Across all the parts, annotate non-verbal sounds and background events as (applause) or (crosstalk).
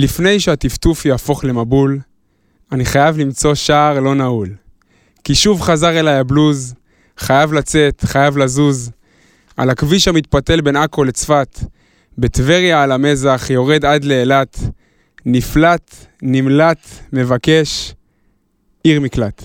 לפני שהטפטוף יהפוך למבול, אני חייב למצוא שער לא נעול. כי שוב חזר אליי הבלוז, חייב לצאת, חייב לזוז. על הכביש המתפתל בין עכו לצפת, בטבריה על המזח, יורד עד לאילת, נפלט, נמלט, מבקש, עיר מקלט.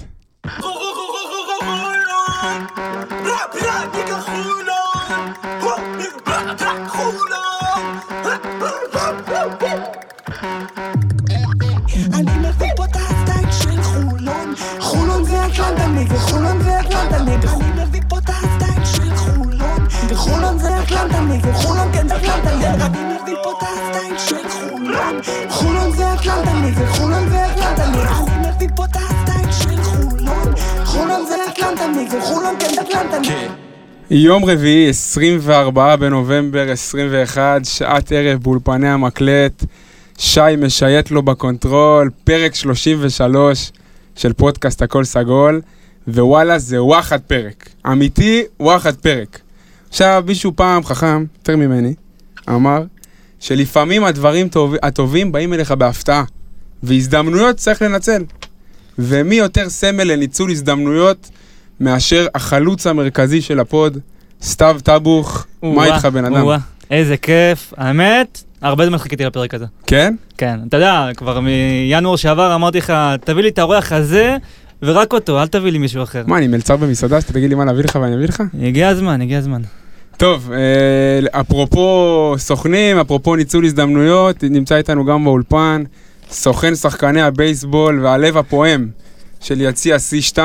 כן יום רביעי, 24 בנובמבר 21, שעת ערב באולפני המקלט. שי משייט לו בקונטרול, פרק 33 של פודקאסט הכל סגול, ווואלה זה וואחד פרק. אמיתי, וואחד פרק. עכשיו, מישהו פעם חכם, יותר ממני, אמר שלפעמים הדברים טוב, הטובים באים אליך בהפתעה, והזדמנויות צריך לנצל. ומי יותר סמל לניצול הזדמנויות מאשר החלוץ המרכזי של הפוד, סתיו טבוך, מה איתך בן אדם? איזה כיף. האמת, הרבה זמן חיכיתי לפרק הזה. כן? כן, אתה יודע, כבר מינואר שעבר אמרתי לך, תביא לי את האורח הזה, ורק אותו, אל תביא לי מישהו אחר. מה, אני מלצר במסעדה שאתה תגיד לי מה להביא לך ואני אביא לך? הגיע הזמן, הגיע הזמן. טוב, אה, אפרופו סוכנים, אפרופו ניצול הזדמנויות, נמצא איתנו גם באולפן סוכן שחקני הבייסבול והלב הפועם של יציע C2,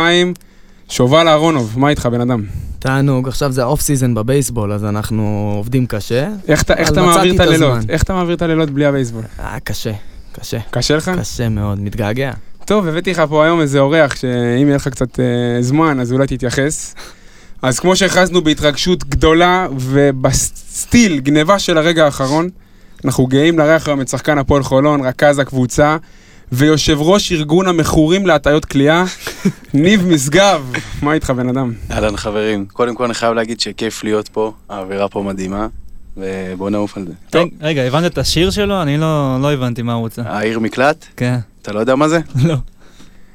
שובל אהרונוב, מה איתך בן אדם? תענוג, עכשיו זה ה off season בבייסבול, אז אנחנו עובדים קשה. איך איך אתה מעביר את הלילות? איך אתה מעביר את הלילות בלי הבייסבול? אה, קשה, קשה. קשה לך? קשה מאוד, מתגעגע. טוב, הבאתי לך פה היום איזה אורח, שאם יהיה לך קצת אה, זמן, אז אולי תתייחס. אז כמו שהכרזנו בהתרגשות גדולה וב steal גניבה של הרגע האחרון, אנחנו גאים לארח היום את שחקן הפועל חולון, רכז הקבוצה, ויושב ראש ארגון המכורים להטיות כליאה, ניב משגב. מה איתך בן אדם? אהלן חברים, קודם כל אני חייב להגיד שכיף להיות פה, האווירה פה מדהימה, ובואו נעוף על זה. טוב. רגע, הבנת את השיר שלו? אני לא לא הבנתי מה הוא רוצה. העיר מקלט, כן, אתה לא יודע מה זה? (laughs) לא.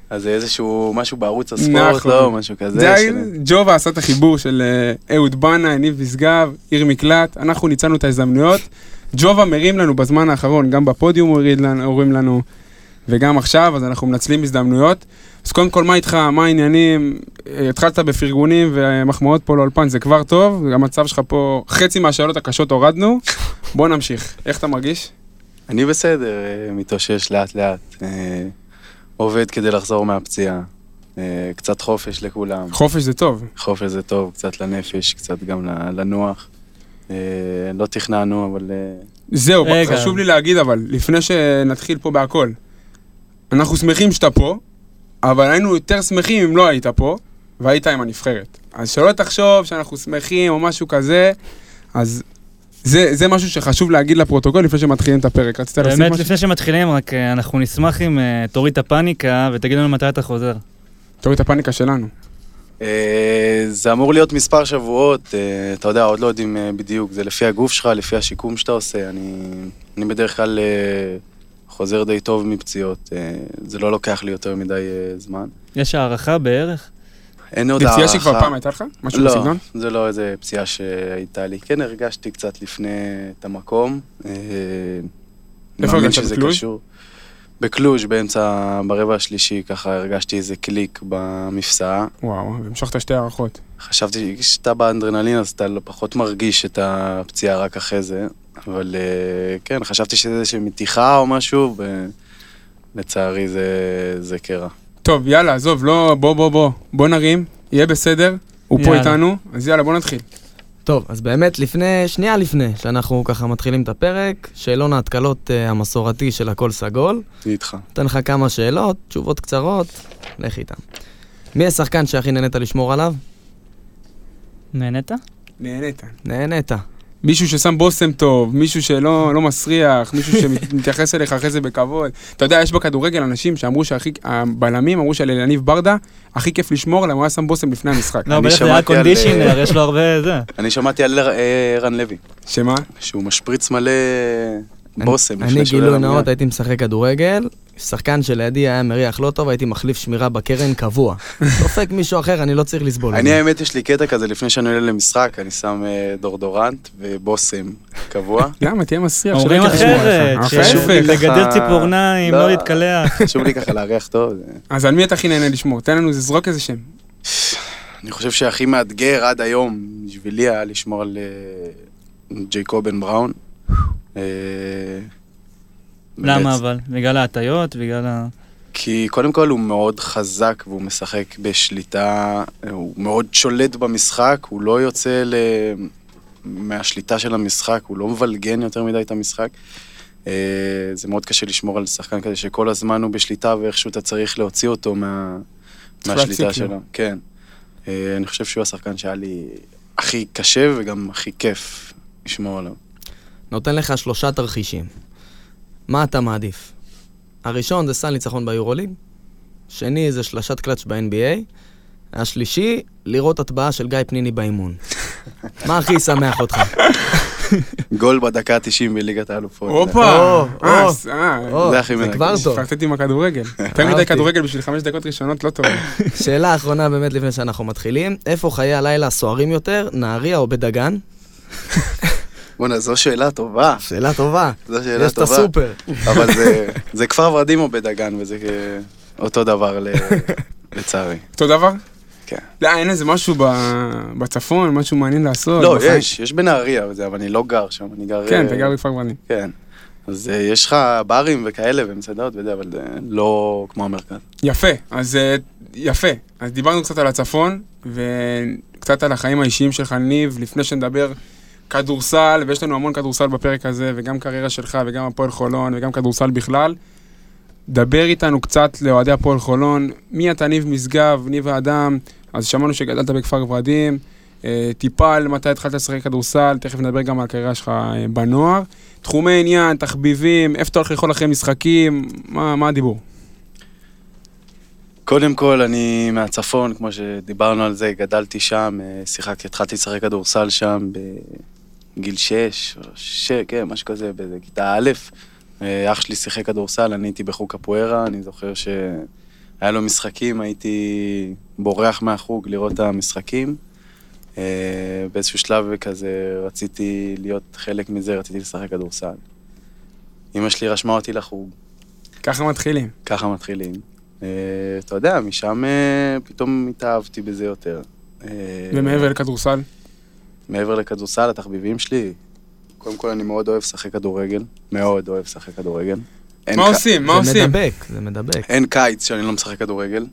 אז זה איזשהו משהו בערוץ הספורט, נכון. לא? משהו כזה. זה של- ג'ובה עשה את החיבור של אה, אהוד בנה, ניב משגב, עיר מקלט, אנחנו ניצלנו את ההזדמנויות. ג'ובה מרים לנו בזמן האחרון, גם בפודיום הורים לנו, וגם עכשיו, אז אנחנו מנצלים הזדמנויות. אז קודם כל, מה איתך, מה העניינים? אה, התחלת בפרגונים ומחמאות פה לאולפן, זה כבר טוב, המצב שלך פה, חצי מהשאלות הקשות הורדנו. (laughs) בוא נמשיך. איך אתה מרגיש? אני בסדר, אה, מתאושש לאט לאט, אה, עובד כדי לחזור מהפציעה, קצת חופש לכולם, חופש זה טוב. חופש זה טוב, קצת לנפש, קצת גם לנוח. לא תכננו, אבל זהו, רגע. חשוב לי להגיד אבל, לפני שנתחיל פה בהכל, אנחנו שמחים שאתה פה, אבל היינו יותר שמחים אם לא היית פה, והיית עם הנבחרת. אז שלא תחשוב שאנחנו שמחים או משהו כזה, אז זה, זה משהו שחשוב להגיד לפרוטוקול לפני שמתחילים את הפרק. רצית להוסיף באמת, משהו? לפני שמתחילים, רק אה, אנחנו נשמח אם אה, תוריד את הפאניקה ותגיד לנו מתי אתה חוזר. תוריד את הפאניקה שלנו. אה, זה אמור להיות מספר שבועות, אה, אתה יודע, עוד לא יודעים אה, בדיוק, זה לפי הגוף שלך, לפי השיקום שאתה עושה. אני, אני בדרך כלל אה, חוזר די טוב מפציעות, אה, זה לא לוקח לי יותר מדי אה, זמן. יש הערכה בערך? אין עוד זה הערכה. פציעה שכבר פעם הייתה לך? משהו לא, בסגנון? זה לא איזה פציעה שהייתה לי. כן, הרגשתי קצת לפני את המקום. אה, איפה הרגשת, שזה בקלוז'? קשור. בקלוז', באמצע, ברבע השלישי, ככה הרגשתי איזה קליק במפסעה. וואו, המשכת שתי הערכות. חשבתי שכשאתה באנדרנלין אז אתה לא פחות מרגיש את הפציעה רק אחרי זה, אבל אה, כן, חשבתי שזה איזושהי מתיחה או משהו, ולצערי זה, זה קרע. טוב, יאללה, עזוב, לא, בוא, בוא, בוא, בוא נרים, יהיה בסדר, הוא פה יאללה. איתנו, אז יאללה, בוא נתחיל. טוב, אז באמת לפני, שנייה לפני שאנחנו ככה מתחילים את הפרק, שאלון ההתקלות uh, המסורתי של הכל סגול. אני איתך. אתן לך כמה שאלות, תשובות קצרות, לך איתם. מי השחקן שהכי נהנית לשמור עליו? נהנית? נהנית. נהנית. מישהו ששם בושם טוב, מישהו שלא לא מסריח, מישהו שמתייחס אליך אחרי זה בכבוד. אתה יודע, יש בכדורגל אנשים שאמרו שהכי, הבלמים אמרו שלניב ברדה, הכי כיף לשמור עליהם, הוא היה שם בושם לפני המשחק. לא, בטח זה היה על, קונדישיונר, יש לו הרבה זה. אני שמעתי על אה, ערן לוי, שמה? שהוא משפריץ מלא בושם. אני גילוי. נאות, הייתי משחק כדורגל, שחקן שלידי היה מריח לא טוב, הייתי מחליף שמירה בקרן קבוע. (laughs) דופק מישהו אחר, אני לא צריך לסבול. אני. האמת, יש לי קטע כזה, לפני שאני עולה למשחק, אני שם אה, דורדורנט ובושם קבוע. (laughs) למה? תהיה מסריח. אומרים אחרת, ככה- לגדל ציפורניים, לא. לא להתקלח. (laughs) חשוב לי ככה להריח טוב. אז על מי אתה הכי נהנה לשמור? תן לנו, זרוק איזה שם. אני חושב שהכי מאתגר עד היום בשבילי היה לשמור על אה, ג'ייקובן בראון. למה אבל? בגלל ההטיות? בגלל ה... כי קודם כל הוא מאוד חזק והוא משחק בשליטה, הוא מאוד שולט במשחק, הוא לא יוצא ל... מהשליטה של המשחק, הוא לא מבלגן יותר מדי את המשחק. אה, זה מאוד קשה לשמור על שחקן כזה שכל הזמן הוא בשליטה ואיכשהו אתה צריך להוציא אותו מה... מהשליטה. שלו. כן. אה, אני חושב שהוא השחקן שהיה לי הכי קשה וגם הכי כיף לשמור עליו. נותן לך שלושה תרחישים. מה אתה מעדיף? הראשון זה סל ניצחון ביורוליג, שני זה שלשת קלאץ' ב-NBA, השלישי, לראות הטבעה של גיא פניני באימון. (laughs) מה הכי ישמח אותך? גול בדקה ה-90 בליגת האלופות. הופה! אה, אה, או, זה הכי זה מרגש. כבר טוב. פרטט עם הכדורגל. יותר מדי. כדורגל בשביל חמש דקות ראשונות לא טוב. (laughs) שאלה אחרונה באמת לפני שאנחנו מתחילים, איפה חיי הלילה סוערים יותר, נהריה או בדגן? (laughs) בואנה, זו שאלה טובה. שאלה טובה. זו שאלה יש את טובה. הסופר. אבל זה, (laughs) זה כפר ורדים או בדגן, וזה אה, אותו דבר ל- (laughs) לצערי. אותו דבר? כן. לא, אין איזה משהו ב- בצפון, משהו מעניין לעשות. לא, בחיים. יש, יש בנהריה, וזה, אבל אני לא גר שם, אני גר... כן, אה, אתה גר בכפר ורדים. כן. אז אה, יש לך ברים וכאלה ומסעדות וזה, אבל זה לא כמו המרכז. יפה, אז אה, יפה. אז דיברנו קצת על הצפון, וקצת על החיים האישיים שלך, ניב, לפני שנדבר כדורסל, ויש לנו המון כדורסל בפרק הזה, וגם קריירה שלך, וגם הפועל חולון, וגם כדורסל בכלל. דבר איתנו קצת לאוהדי הפועל חולון, מי אתה ניב משגב, ניב האדם, אז שמענו שגדלת בכפר ורדים, אה, טיפה על מתי התחלת לשחק כדורסל, תכף נדבר גם על הקריירה שלך אה, בנוער. תחומי עניין, תחביבים, איפה אתה הולך לאכול אחרי משחקים, מה, מה הדיבור? קודם כל, אני מהצפון, כמו שדיברנו על זה, גדלתי שם, אה, שיחקתי, התחלתי לשחק כדורסל שם בגיל 6, או 6, כן, משהו כזה, בכיתה א'. אה, אח שלי שיחק כדורסל, אני הייתי בחוג קפוארה, אני זוכר שהיה לו משחקים, הייתי בורח מהחוג לראות את המשחקים. אה, באיזשהו שלב כזה רציתי להיות חלק מזה, רציתי לשחק כדורסל. אמא שלי רשמה אותי לחוג, ככה מתחילים. ככה מתחילים. אה, אתה יודע, משם פתאום התאהבתי בזה יותר. ומעבר לכדורסל? מעבר לכדורסל, התחביבים שלי, קודם כל אני מאוד אוהב לשחק כדורגל, מאוד אוהב לשחק כדורגל. מה ק- עושים? מה זה עושים? מדבק, זה מדבק. אין קיץ שאני לא משחק כדורגל.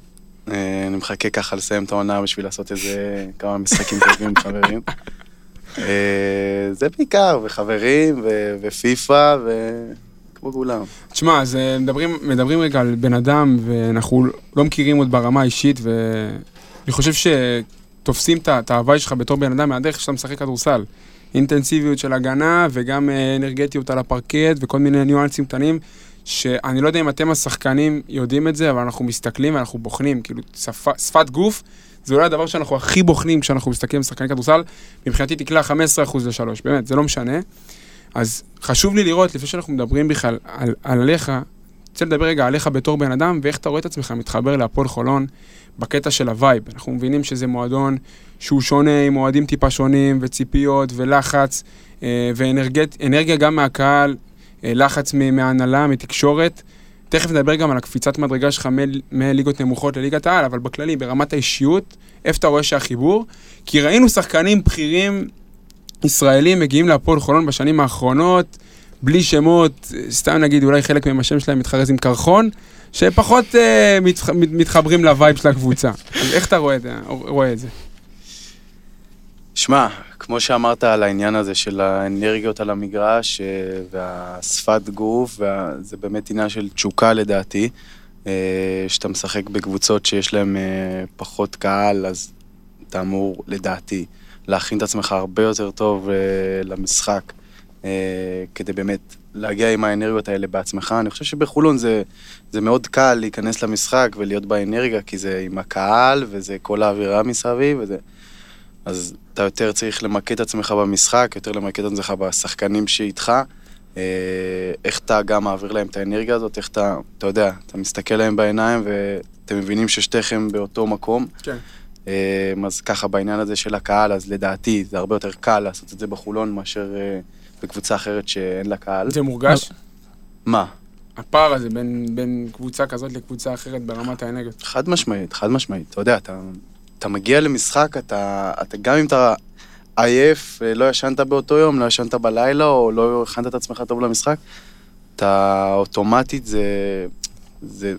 אה, אני מחכה ככה לסיים את העונה בשביל לעשות איזה כמה משחקים טובים עם חברים. אה, זה בעיקר, וחברים, ו- ופיפא, וכמו כולם. תשמע, אז אה, מדברים, מדברים רגע על בן אדם, ואנחנו לא מכירים עוד ברמה האישית, ואני חושב שתופסים ה- את ההוואי שלך בתור בן אדם מהדרך שאתה משחק כדורסל. אינטנסיביות של הגנה, וגם אה, אנרגטיות על הפרקט, וכל מיני ניואנסים קטנים, שאני לא יודע אם אתם השחקנים יודעים את זה, אבל אנחנו מסתכלים ואנחנו בוחנים, כאילו שפה, שפת גוף, זה אולי הדבר שאנחנו הכי בוחנים כשאנחנו מסתכלים על שחקני כדורסל, מבחינתי תקלע 15% ל-3, באמת, זה לא משנה. אז חשוב לי לראות, לפני שאנחנו מדברים בכלל על עליך, אני רוצה לדבר רגע עליך בתור בן אדם, ואיך אתה רואה את עצמך מתחבר להפועל חולון בקטע של ה vibe. אנחנו מבינים שזה מועדון שהוא שונה, עם אוהדים טיפה שונים, וציפיות, ולחץ, אה, ואנרגיה גם מהקהל, אה, לחץ מ- מההנהלה, מתקשורת. תכף נדבר גם על הקפיצת מדרגה שלך מליגות נמוכות לליגת העל, אבל בכללי, ברמת האישיות, איפה אתה רואה שהחיבור? כי ראינו שחקנים בכירים ישראלים מגיעים להפועל חולון בשנים האחרונות, בלי שמות, סתם נגיד, אולי חלק מהם השם שלהם מתחרז עם קרחון, שפחות אה, מתח, מת- מתחברים לווייב של הקבוצה. אז איך אתה רואה את, רואה את זה? שמע, כמו שאמרת על העניין הזה של האנרגיות על המגרש אה, והשפת גוף, וה... זה באמת עניין של תשוקה לדעתי. אה, שאתה משחק בקבוצות שיש להן אה, פחות קהל, אז אתה אמור, לדעתי, להכין את עצמך הרבה יותר טוב למשחק, כדי באמת להגיע עם האנרגיות האלה בעצמך. אני חושב שבחולון זה, זה מאוד קל להיכנס למשחק ולהיות באנרגיה, כי זה עם הקהל וזה כל האווירה מסביב, וזה... אז אתה יותר צריך למקד את עצמך במשחק, יותר למקד את עצמך בשחקנים שאיתך, אה, איך אתה גם מעביר להם את האנרגיה הזאת, איך אתה, אתה יודע, אתה מסתכל להם בעיניים ואתם מבינים ששתיכם באותו מקום. כן. אה, אז ככה בעניין הזה של הקהל, אז לדעתי זה הרבה יותר קל לעשות את זה בחולון מאשר אה, בקבוצה אחרת שאין לה קהל. זה מורגש? מה? הפער הזה בין, בין קבוצה כזאת לקבוצה אחרת ברמת האנרגיות. חד משמעית, חד משמעית. אתה יודע, אתה, אתה מגיע למשחק, אתה, אתה גם אם אתה עייף, אה, לא ישנת באותו יום, לא ישנת בלילה, או לא הכנת את עצמך טוב למשחק, אתה אוטומטית, זה, זה...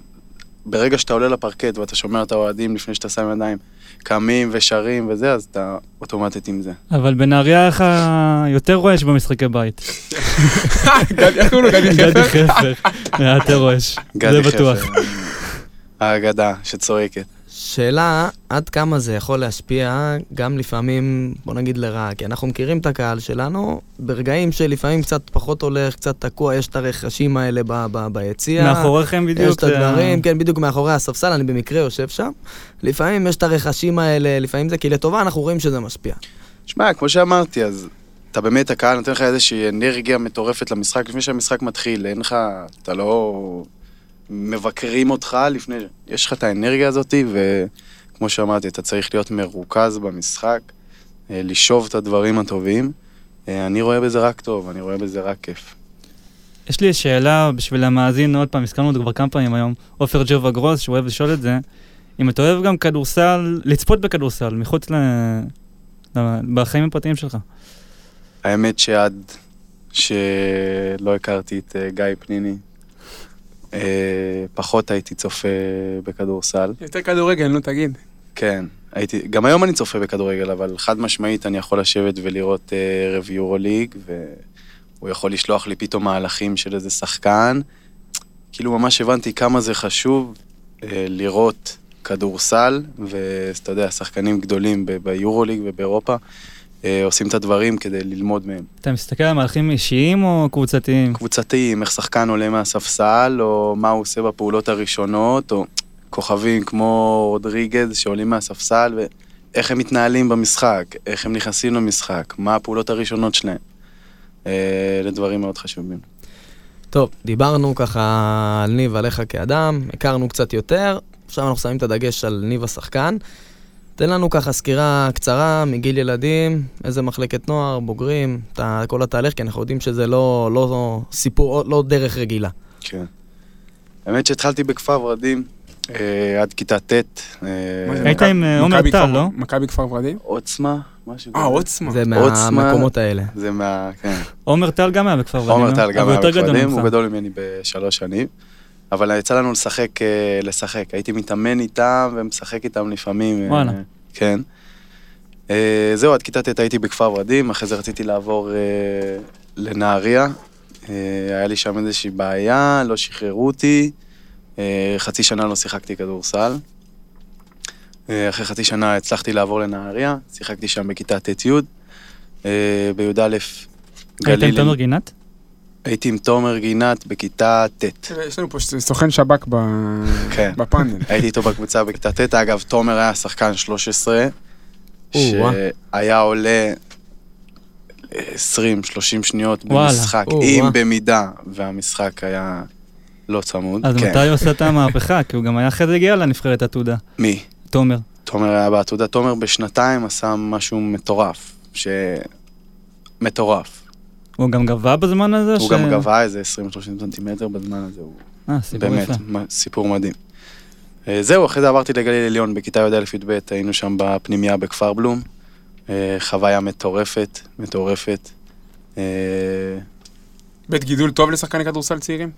ברגע שאתה עולה לפרקט ואתה שומע את האוהדים לפני שאתה שם ידיים, קמים ושרים וזה, אז אתה אוטומטית עם זה. אבל בנהריה לך יותר רועש במשחקי בית. גדי, איך חפר? (laughs) היה יותר רועש. זה בטוח. האגדה שצועקת. שאלה, עד כמה זה יכול להשפיע גם לפעמים, בוא נגיד לרעה, כי אנחנו מכירים את הקהל שלנו, ברגעים שלפעמים קצת פחות הולך, קצת תקוע, יש את הרכשים האלה ב- ב- ביציע. מאחוריכם בדיוק. יש את הדברים, כן, בדיוק מאחורי הספסל, אני במקרה יושב שם. לפעמים יש את הרכשים האלה, לפעמים זה, כי לטובה אנחנו רואים שזה משפיע. שמע, כמו שאמרתי, אז אתה באמת, הקהל נותן לך איזושהי אנרגיה מטורפת למשחק לפני שהמשחק מתחיל, אין לך, אתה לא... מבקרים אותך לפני... יש לך את האנרגיה הזאת, וכמו שאמרתי, אתה צריך להיות מרוכז במשחק, אה, לשאוב את הדברים הטובים. אה, אני רואה בזה רק טוב, אני רואה בזה רק כיף. יש לי שאלה בשביל המאזין, עוד פעם, הזכרנו את זה כבר כמה פעמים היום, עופר ג'ובה גרוס, שהוא אוהב לשאול את זה, אם אתה אוהב גם כדורסל, לצפות בכדורסל, מחוץ ל... בחיים הפרטיים שלך. האמת שעד שלא הכרתי את אה, גיא פניני, פחות הייתי צופה בכדורסל. יותר כדורגל, נו תגיד. כן, הייתי, גם היום אני צופה בכדורגל, אבל חד משמעית אני יכול לשבת ולראות אה, ערב יורוליג, והוא יכול לשלוח לי פתאום מהלכים של איזה שחקן. כאילו ממש הבנתי כמה זה חשוב אה, לראות כדורסל, ואתה יודע, שחקנים גדולים ביורוליג ובאירופה אה, עושים את הדברים כדי ללמוד מהם. אתה מסתכל על מהלכים אישיים או קבוצתיים? קבוצתיים, איך שחקן עולה מהספסל, או מה הוא עושה בפעולות הראשונות, או כוכבים כמו רודריגז שעולים מהספסל, ואיך הם מתנהלים במשחק, איך הם נכנסים למשחק, מה הפעולות הראשונות שלהם. אה, אלה דברים מאוד חשובים. טוב, דיברנו ככה על ניב, עליך כאדם, הכרנו קצת יותר, עכשיו אנחנו שמים את הדגש על ניב השחקן. תן לנו ככה סקירה קצרה מגיל ילדים, איזה מחלקת נוער, בוגרים, את ה- כל התהליך, כי אנחנו יודעים שזה לא, לא סיפור, לא דרך רגילה. כן. האמת שהתחלתי בכפר ורדים אה, עד כיתה ט'. אה, היית עם, אה, עומר טל, לא? מכבי כפר ורדים? עוצמה, משהו אה, כזה. עוצמה. זה. מהמקומות האלה. זה מה... כן. עומר טל גם היה בכפר ורדים. עומר לא? טל גם היה בכפרים, ממך. הוא גדול ממני בשלוש שנים. אבל יצא לנו לשחק, אה, לשחק. הייתי מתאמן איתם ומשחק איתם לפעמים. אה, וואלה. כן. אה, זהו, עד כיתה ט' הייתי בכפר ורדים, אחרי זה רציתי לעבור לנהריה. היה לי שם איזושהי בעיה, לא שחררו אותי. חצי שנה לא שיחקתי כדורסל. אחרי חצי שנה הצלחתי לעבור לנהריה, שיחקתי שם בכיתה ט'-י'. בי"א היית עם תומר גינת? הייתי עם תומר גינת בכיתה ט'. יש לנו פה סוכן שב"כ ב- כן. בפאנל. (laughs) הייתי איתו בקבוצה בכיתה ט'. אגב, תומר היה שחקן 13, או-אה. שהיה עולה 20-30 שניות. במשחק. אם במידה והמשחק היה לא צמוד. אז כן. מתי הוא עושה את המהפכה? כי הוא גם היה אחרי זה הגיע לנבחרת עתודה. מי? תומר. תומר היה בעתודה. תומר בשנתיים עשה משהו מטורף. ש... מטורף. הוא גם גבה בזמן הזה? הוא ש- גם גבה איזה 20-30 סנטימטר בזמן הזה. הוא אה, סיפור באמת, יפה. מה- סיפור מדהים. אה, זהו, אחרי זה עברתי לגליל עליון בכיתה י"א-י"ב, היינו שם בפנימייה בכפר בלום. אה, חוויה מטורפת, מטורפת. אה, בית גידול טוב לשחקני כדורסל צעירים?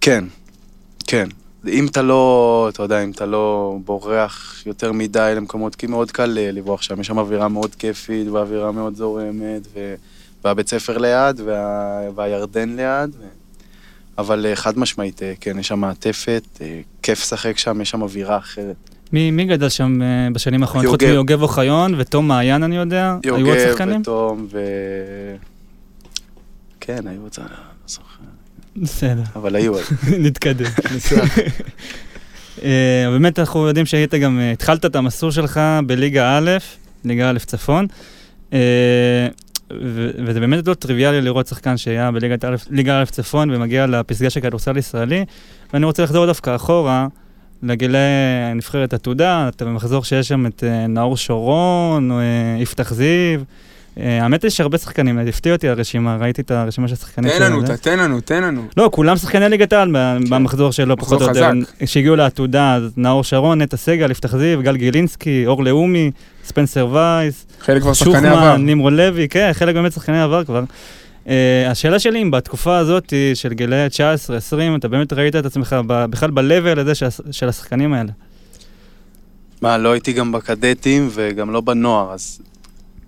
כן, כן. אם אתה לא, אתה יודע, אם אתה לא בורח יותר מדי למקומות, כי מאוד קל לברוח שם, יש שם אווירה מאוד כיפית, ואווירה מאוד זורמת, ו... והבית ספר ליד, וה... והירדן ליד. ו... אבל אה, חד משמעית, אה, כן, יש שם מעטפת, אה, כיף לשחק שם, יש שם אווירה אחרת. מי מי גדל שם בשנים האחרונות? חוץ יוגב. מיוגב אוחיון ותום מעיין, אני יודע? היו עוד יוגב שחקנים? ותום ו... כן, היו עוד, בסדר, אבל היו עוד. (laughs) נתקדם. (laughs) (laughs) באמת אנחנו יודעים שהיית גם, התחלת את המסלול שלך בליגה א', ליגה א' צפון. ו- וזה באמת לא טריוויאלי לראות שחקן שהיה בליגת א', ליגה א' צפון ומגיע לפסגה של כדורסל ישראלי, ואני רוצה לחזור דווקא אחורה, לגילי נבחרת עתודה, אתה במחזור שיש שם את אה, נאור שורון, אה, יפתח זיו. אה, האמת היא שהרבה שחקנים, הפתיע אותי הרשימה, ראיתי את הרשימה של השחקנים. תן לנו. ת- תן לנו, תן לנו. לא, כולם שחקני ליגת העל במחזור שלו, כן. מחזור פחות או יותר. שהגיעו לעתודה, נאור שרון, נטע סגל, יפתח זיו, גל גילינסקי, אור לאומי, ספנסר וייס, חלק כבר שחקני עבר. שוחמן, נמרוד לוי, כן, חלק באמת שחקני עבר כבר. Uh, השאלה שלי אם בתקופה הזאת של גילאי 19-20, אתה באמת ראית את עצמך בכלל ב-level הזה של השחקנים האלה. מה, לא הייתי גם בקדטים וגם לא בנוער, אז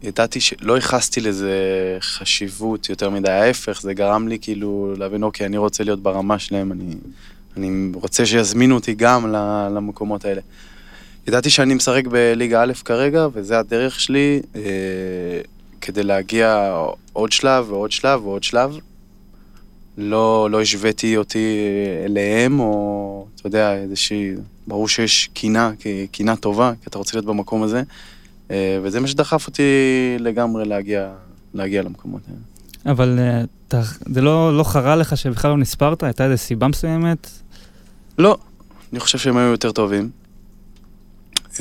ידעתי שלא ייחסתי לזה חשיבות יותר מדי, ההפך, זה גרם לי כאילו להבין, אוקיי, אני רוצה להיות ברמה שלהם, אני, אני רוצה שיזמינו אותי גם למקומות האלה. ידעתי שאני משחק בליגה א' כרגע, וזה הדרך שלי אה, כדי להגיע עוד שלב ועוד שלב ועוד שלב. לא, לא השוויתי אותי אליהם, או, אתה יודע, איזושהי... ברור שיש קינה, קינה טובה, כי אתה רוצה להיות במקום הזה, וזה מה שדחף אותי לגמרי להגיע, להגיע למקומות האלה. אבל uh, אתה, זה לא, לא חרה לך שבכלל לא נספרת? הייתה איזו סיבה מסוימת? לא, אני חושב שהם היו יותר טובים.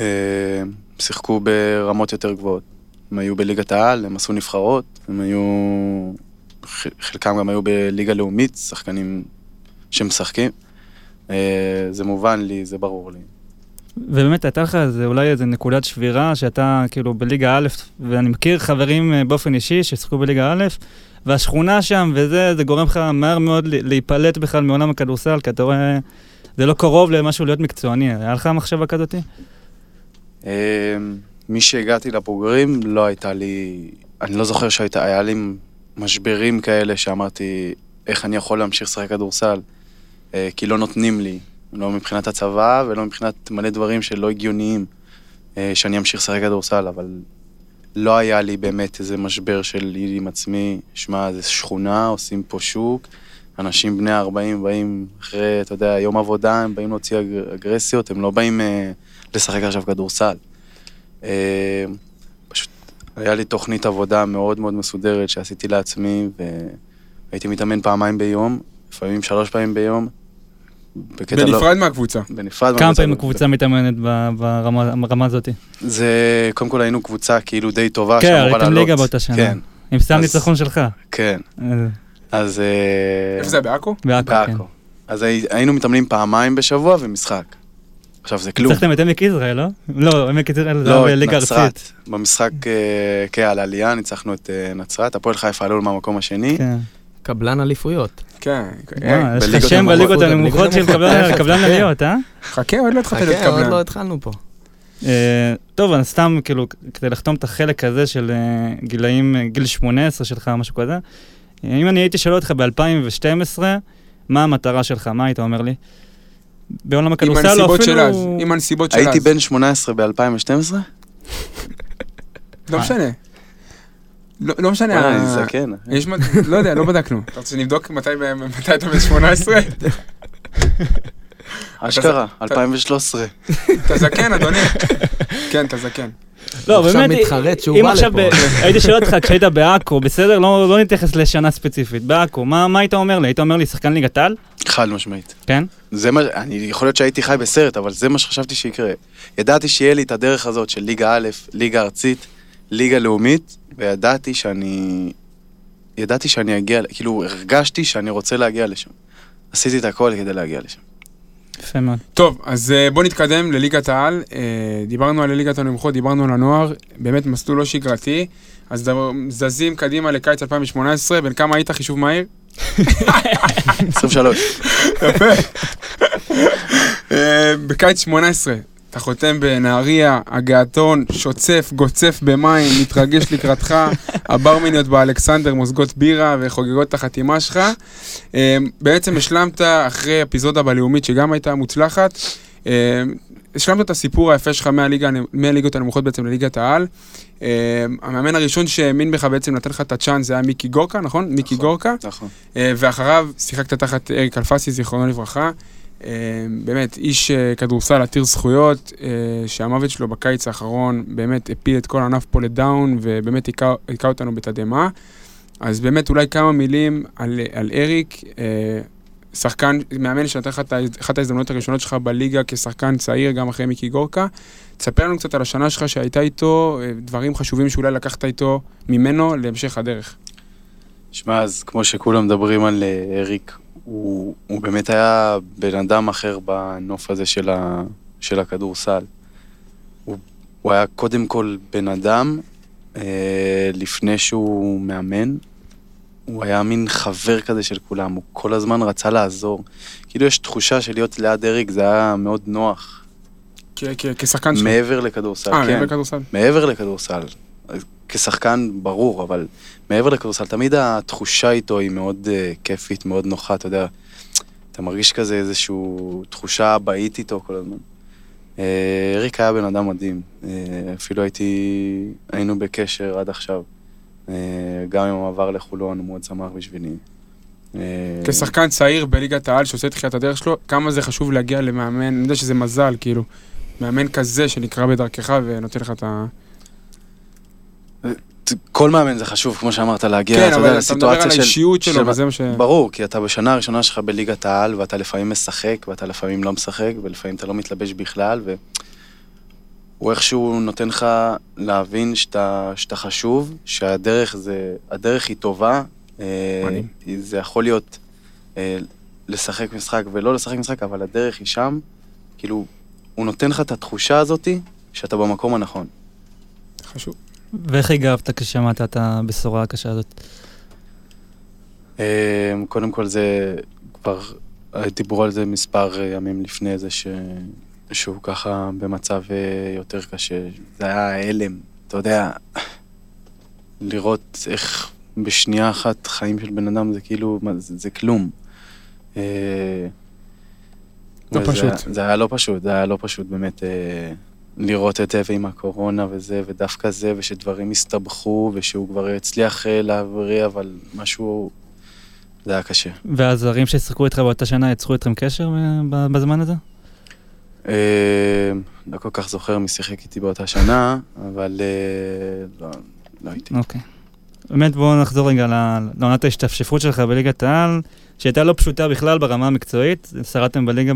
אה, שיחקו ברמות יותר גבוהות. הם היו בליגת העל, הם עשו נבחרות, הם היו... חלקם גם היו בליגה לאומית, שחקנים שמשחקים. אה, זה מובן לי, זה ברור לי. ובאמת הייתה לך איזה, אולי איזה נקודת שבירה שאתה כאילו בליגה א', ואני מכיר חברים אה, באופן אישי ששיחקו בליגה א', והשכונה שם וזה, זה גורם לך מהר מאוד להיפלט בכלל מעולם הכדורסל, כי אתה רואה, זה לא קרוב למשהו להיות מקצועני. היה לך מחשבה כזאתי? אה, מי שהגעתי לבוגרים, לא הייתה לי... אני לא זוכר שהייתה, היה לי משברים כאלה שאמרתי, איך אני יכול להמשיך לשחק כדורסל, אה, כי לא נותנים לי, לא מבחינת הצבא ולא מבחינת מלא דברים שלא הגיוניים, אה, שאני אמשיך לשחק כדורסל, אבל לא היה לי באמת איזה משבר שלי עם עצמי, שמע, זה שכונה, עושים פה שוק, אנשים בני 40 באים אחרי, אתה יודע, יום עבודה, הם באים להוציא אג- אגרסיות, הם לא באים אה, לשחק עכשיו כדורסל. אה, פשוט היה לי תוכנית עבודה מאוד מאוד מסודרת שעשיתי לעצמי, והייתי מתאמן פעמיים ביום, לפעמים שלוש פעמים ביום. בקטע לא- בנפרד מהקבוצה. בנפרד. כמה. פעמים הקבוצה מתאמנת ברמה ברמה הזאת? זה, קודם כל היינו קבוצה כאילו די טובה, כן, לעלות. ליגה באותה שנה. כן, עם סתם אז- ניצחון שלך. כן. אה, אז... אה, איפה זה, בעכו? בעכו, כן. אז הי- היינו מתאמנים פעמיים בשבוע ומשחק. עכשיו זה כלום. ניצחתם את עמק יזרעאל, לא? לא, עמק יזרעאל זה לא, היה את בליגה ארצית. נצרת. במשחק, אה, כן, על עלייה, ניצחנו את אה, נצרת. הפועל חיפה עלו מהמקום השני. כן. קבלן אליפויות. כן. וואי, יש לך שם בליגות הנמוכות של. קבלן- קבלן. עליות, אה? חכה, עוד לא התחלתי להיות חכה, עוד קבלן. לא התחלנו פה. אה, טוב, אז סתם, כאילו, כדי לחתום את החלק הזה של אה, גילאים, אה, גיל 18 שלך, משהו כזה, אה, אם אני הייתי שואל אותך ב-2012, מה המטרה שלך? מה היית אומר לי? בעולם עם הכדורסל או הנסיבות של אז. אפילו... עם הנסיבות של אז. הייתי בן 18 ב-2012? לא משנה. לא לא משנה. וואי, ה- אני זקן. יש מ... לא יודע, לא בדקנו. אתה רוצה שנבדוק מתי אתה בן 18? (laughs) אשכרה, 2013. אתה זקן, אדוני. כן, אתה זקן. לא, עכשיו באמת, מתחרט שהוא אם בא עכשיו לפה. הייתי שואל אותך כשהיית בעכו, בסדר? לא לא נתייחס לשנה ספציפית. בעכו, מה מה היית אומר לי? היית אומר לי שחקן ליגת העל? חד משמעית. כן? זה מה, אני, יכול להיות שהייתי חי בסרט, אבל זה מה שחשבתי שיקרה. ידעתי שיהיה לי את הדרך הזאת של ליגה א', ליגה ארצית, ליגה לאומית, וידעתי שאני... ידעתי שאני אגיע, כאילו, הרגשתי שאני רוצה להגיע לשם. עשיתי את הכל כדי להגיע לשם. יפה מאוד. טוב, אז אה, בוא נתקדם לליגת העל. אה, דיברנו על ליגת הנמוכות, דיברנו על הנוער, באמת מסלול לא שגרתי. אז דבר- זזים קדימה לקיץ 2018, בן כמה היית חישוב מהיר? 23. יפה. אה, בקיץ 18, אתה חותם בנהריה, הגעתון, שוצף, גוצף במים, מתרגש לקראתך, (laughs) הברמניות באלכסנדר מוזגות בירה וחוגגות את החתימה שלך. אה, בעצם השלמת אחרי אפיזודה בלאומית שגם הייתה מוצלחת. אה, השלמת את הסיפור היפה שלך מהליגה, מהליגות הנמוכות בעצם לליגת העל. אה, המאמן הראשון שהאמין בך בעצם נתן לך את הצ'אנס זה היה מיקי גורקה, נכון? מיקי גורקה. נכון. ואחריו שיחקת תחת אריק אלפסי, זיכרונו לברכה. אה, באמת, איש אה, כדורסל עתיר זכויות, אה, שהמוות שלו בקיץ האחרון באמת הפיל את כל הענף פה לדאון, ובאמת היכה אותנו בתדהמה. אז באמת אולי כמה מילים על, על אריק, אה, שחקן, מאמן שנתן לך אחת ההזדמנויות הראשונות שלך בליגה כשחקן צעיר, גם אחרי מיקי גורקה. תספר לנו קצת על השנה שלך שהייתה איתו, דברים חשובים שאולי לקחת איתו ממנו להמשך הדרך. שמע, אז כמו שכולם מדברים על אריק, הוא, הוא באמת היה בן אדם אחר בנוף הזה של, ה, של הכדורסל. הוא, הוא היה קודם כל בן אדם, אה, לפני שהוא מאמן. הוא היה מין חבר כזה של כולם, הוא כל הזמן רצה לעזור. כאילו יש תחושה של להיות ליד אריק, זה היה מאוד נוח. כשחקן שלך. מעבר לכדורסל, אה, כן. מעבר לכדורסל. מעבר לכדורסל. כשחקן, ברור, אבל מעבר לכדורסל, תמיד התחושה איתו היא מאוד uh, כיפית, מאוד נוחה, אתה יודע. אתה מרגיש כזה איזושהי תחושה אבאית איתו כל הזמן. Uh, אריק היה בן אדם מדהים. Uh, אפילו הייתי, היינו בקשר עד עכשיו. Uh, גם עם המעבר לחולון, הוא מאוד שמח בשבילי. כשחקן צעיר בליגת העל שעושה את תחילת הדרך שלו, כמה זה חשוב להגיע למאמן, אני יודע שזה מזל, כאילו, מאמן כזה שנקרא בדרכך ונותן לך את ה... כל מאמן זה חשוב, כמו שאמרת, להגיע, כן, אתה אבל יודע, אתה מדבר על לסיטואציה של... האישיות שלו, של- וזה מה ש... ברור, כי אתה בשנה הראשונה שלך בליגת העל, ואתה לפעמים משחק, ואתה לפעמים לא משחק, ולפעמים אתה לא מתלבש בכלל, והוא איכשהו נותן לך להבין שאתה, שאתה חשוב, שהדרך זה, הדרך היא טובה. אה, מדהים. זה יכול להיות אה, לשחק משחק ולא לשחק משחק, אבל הדרך היא שם. כאילו, הוא נותן לך את התחושה הזאתי שאתה במקום הנכון. חשוב. ואיך הגבת כששמעת את הבשורה הקשה הזאת? אה, קודם כל זה כבר, דיברו על זה מספר ימים לפני זה, ש... שהוא ככה במצב אה, יותר קשה. זה היה הלם, אתה יודע, לראות איך בשנייה אחת חיים של בן אדם זה כאילו, זה, זה כלום. אה, לא וזה- פשוט. זה היה לא פשוט, זה היה לא פשוט באמת אה, לראות את זה ועם הקורונה וזה, ודווקא זה, ושדברים הסתבכו, ושהוא כבר הצליח אה, להבריא, אבל משהו... זה היה קשה. והזרים ששיחקו איתך באותה שנה יצרו איתכם קשר ב- בזמן הזה? אה, לא כל כך זוכר מי שיחק איתי באותה שנה, אבל אה, לא, לא הייתי. אוקיי. באמת בואו נחזור רגע לעונת ההשתפשפות שלך בליגת העל, שהייתה לא פשוטה בכלל ברמה המקצועית, שרדתם בליגה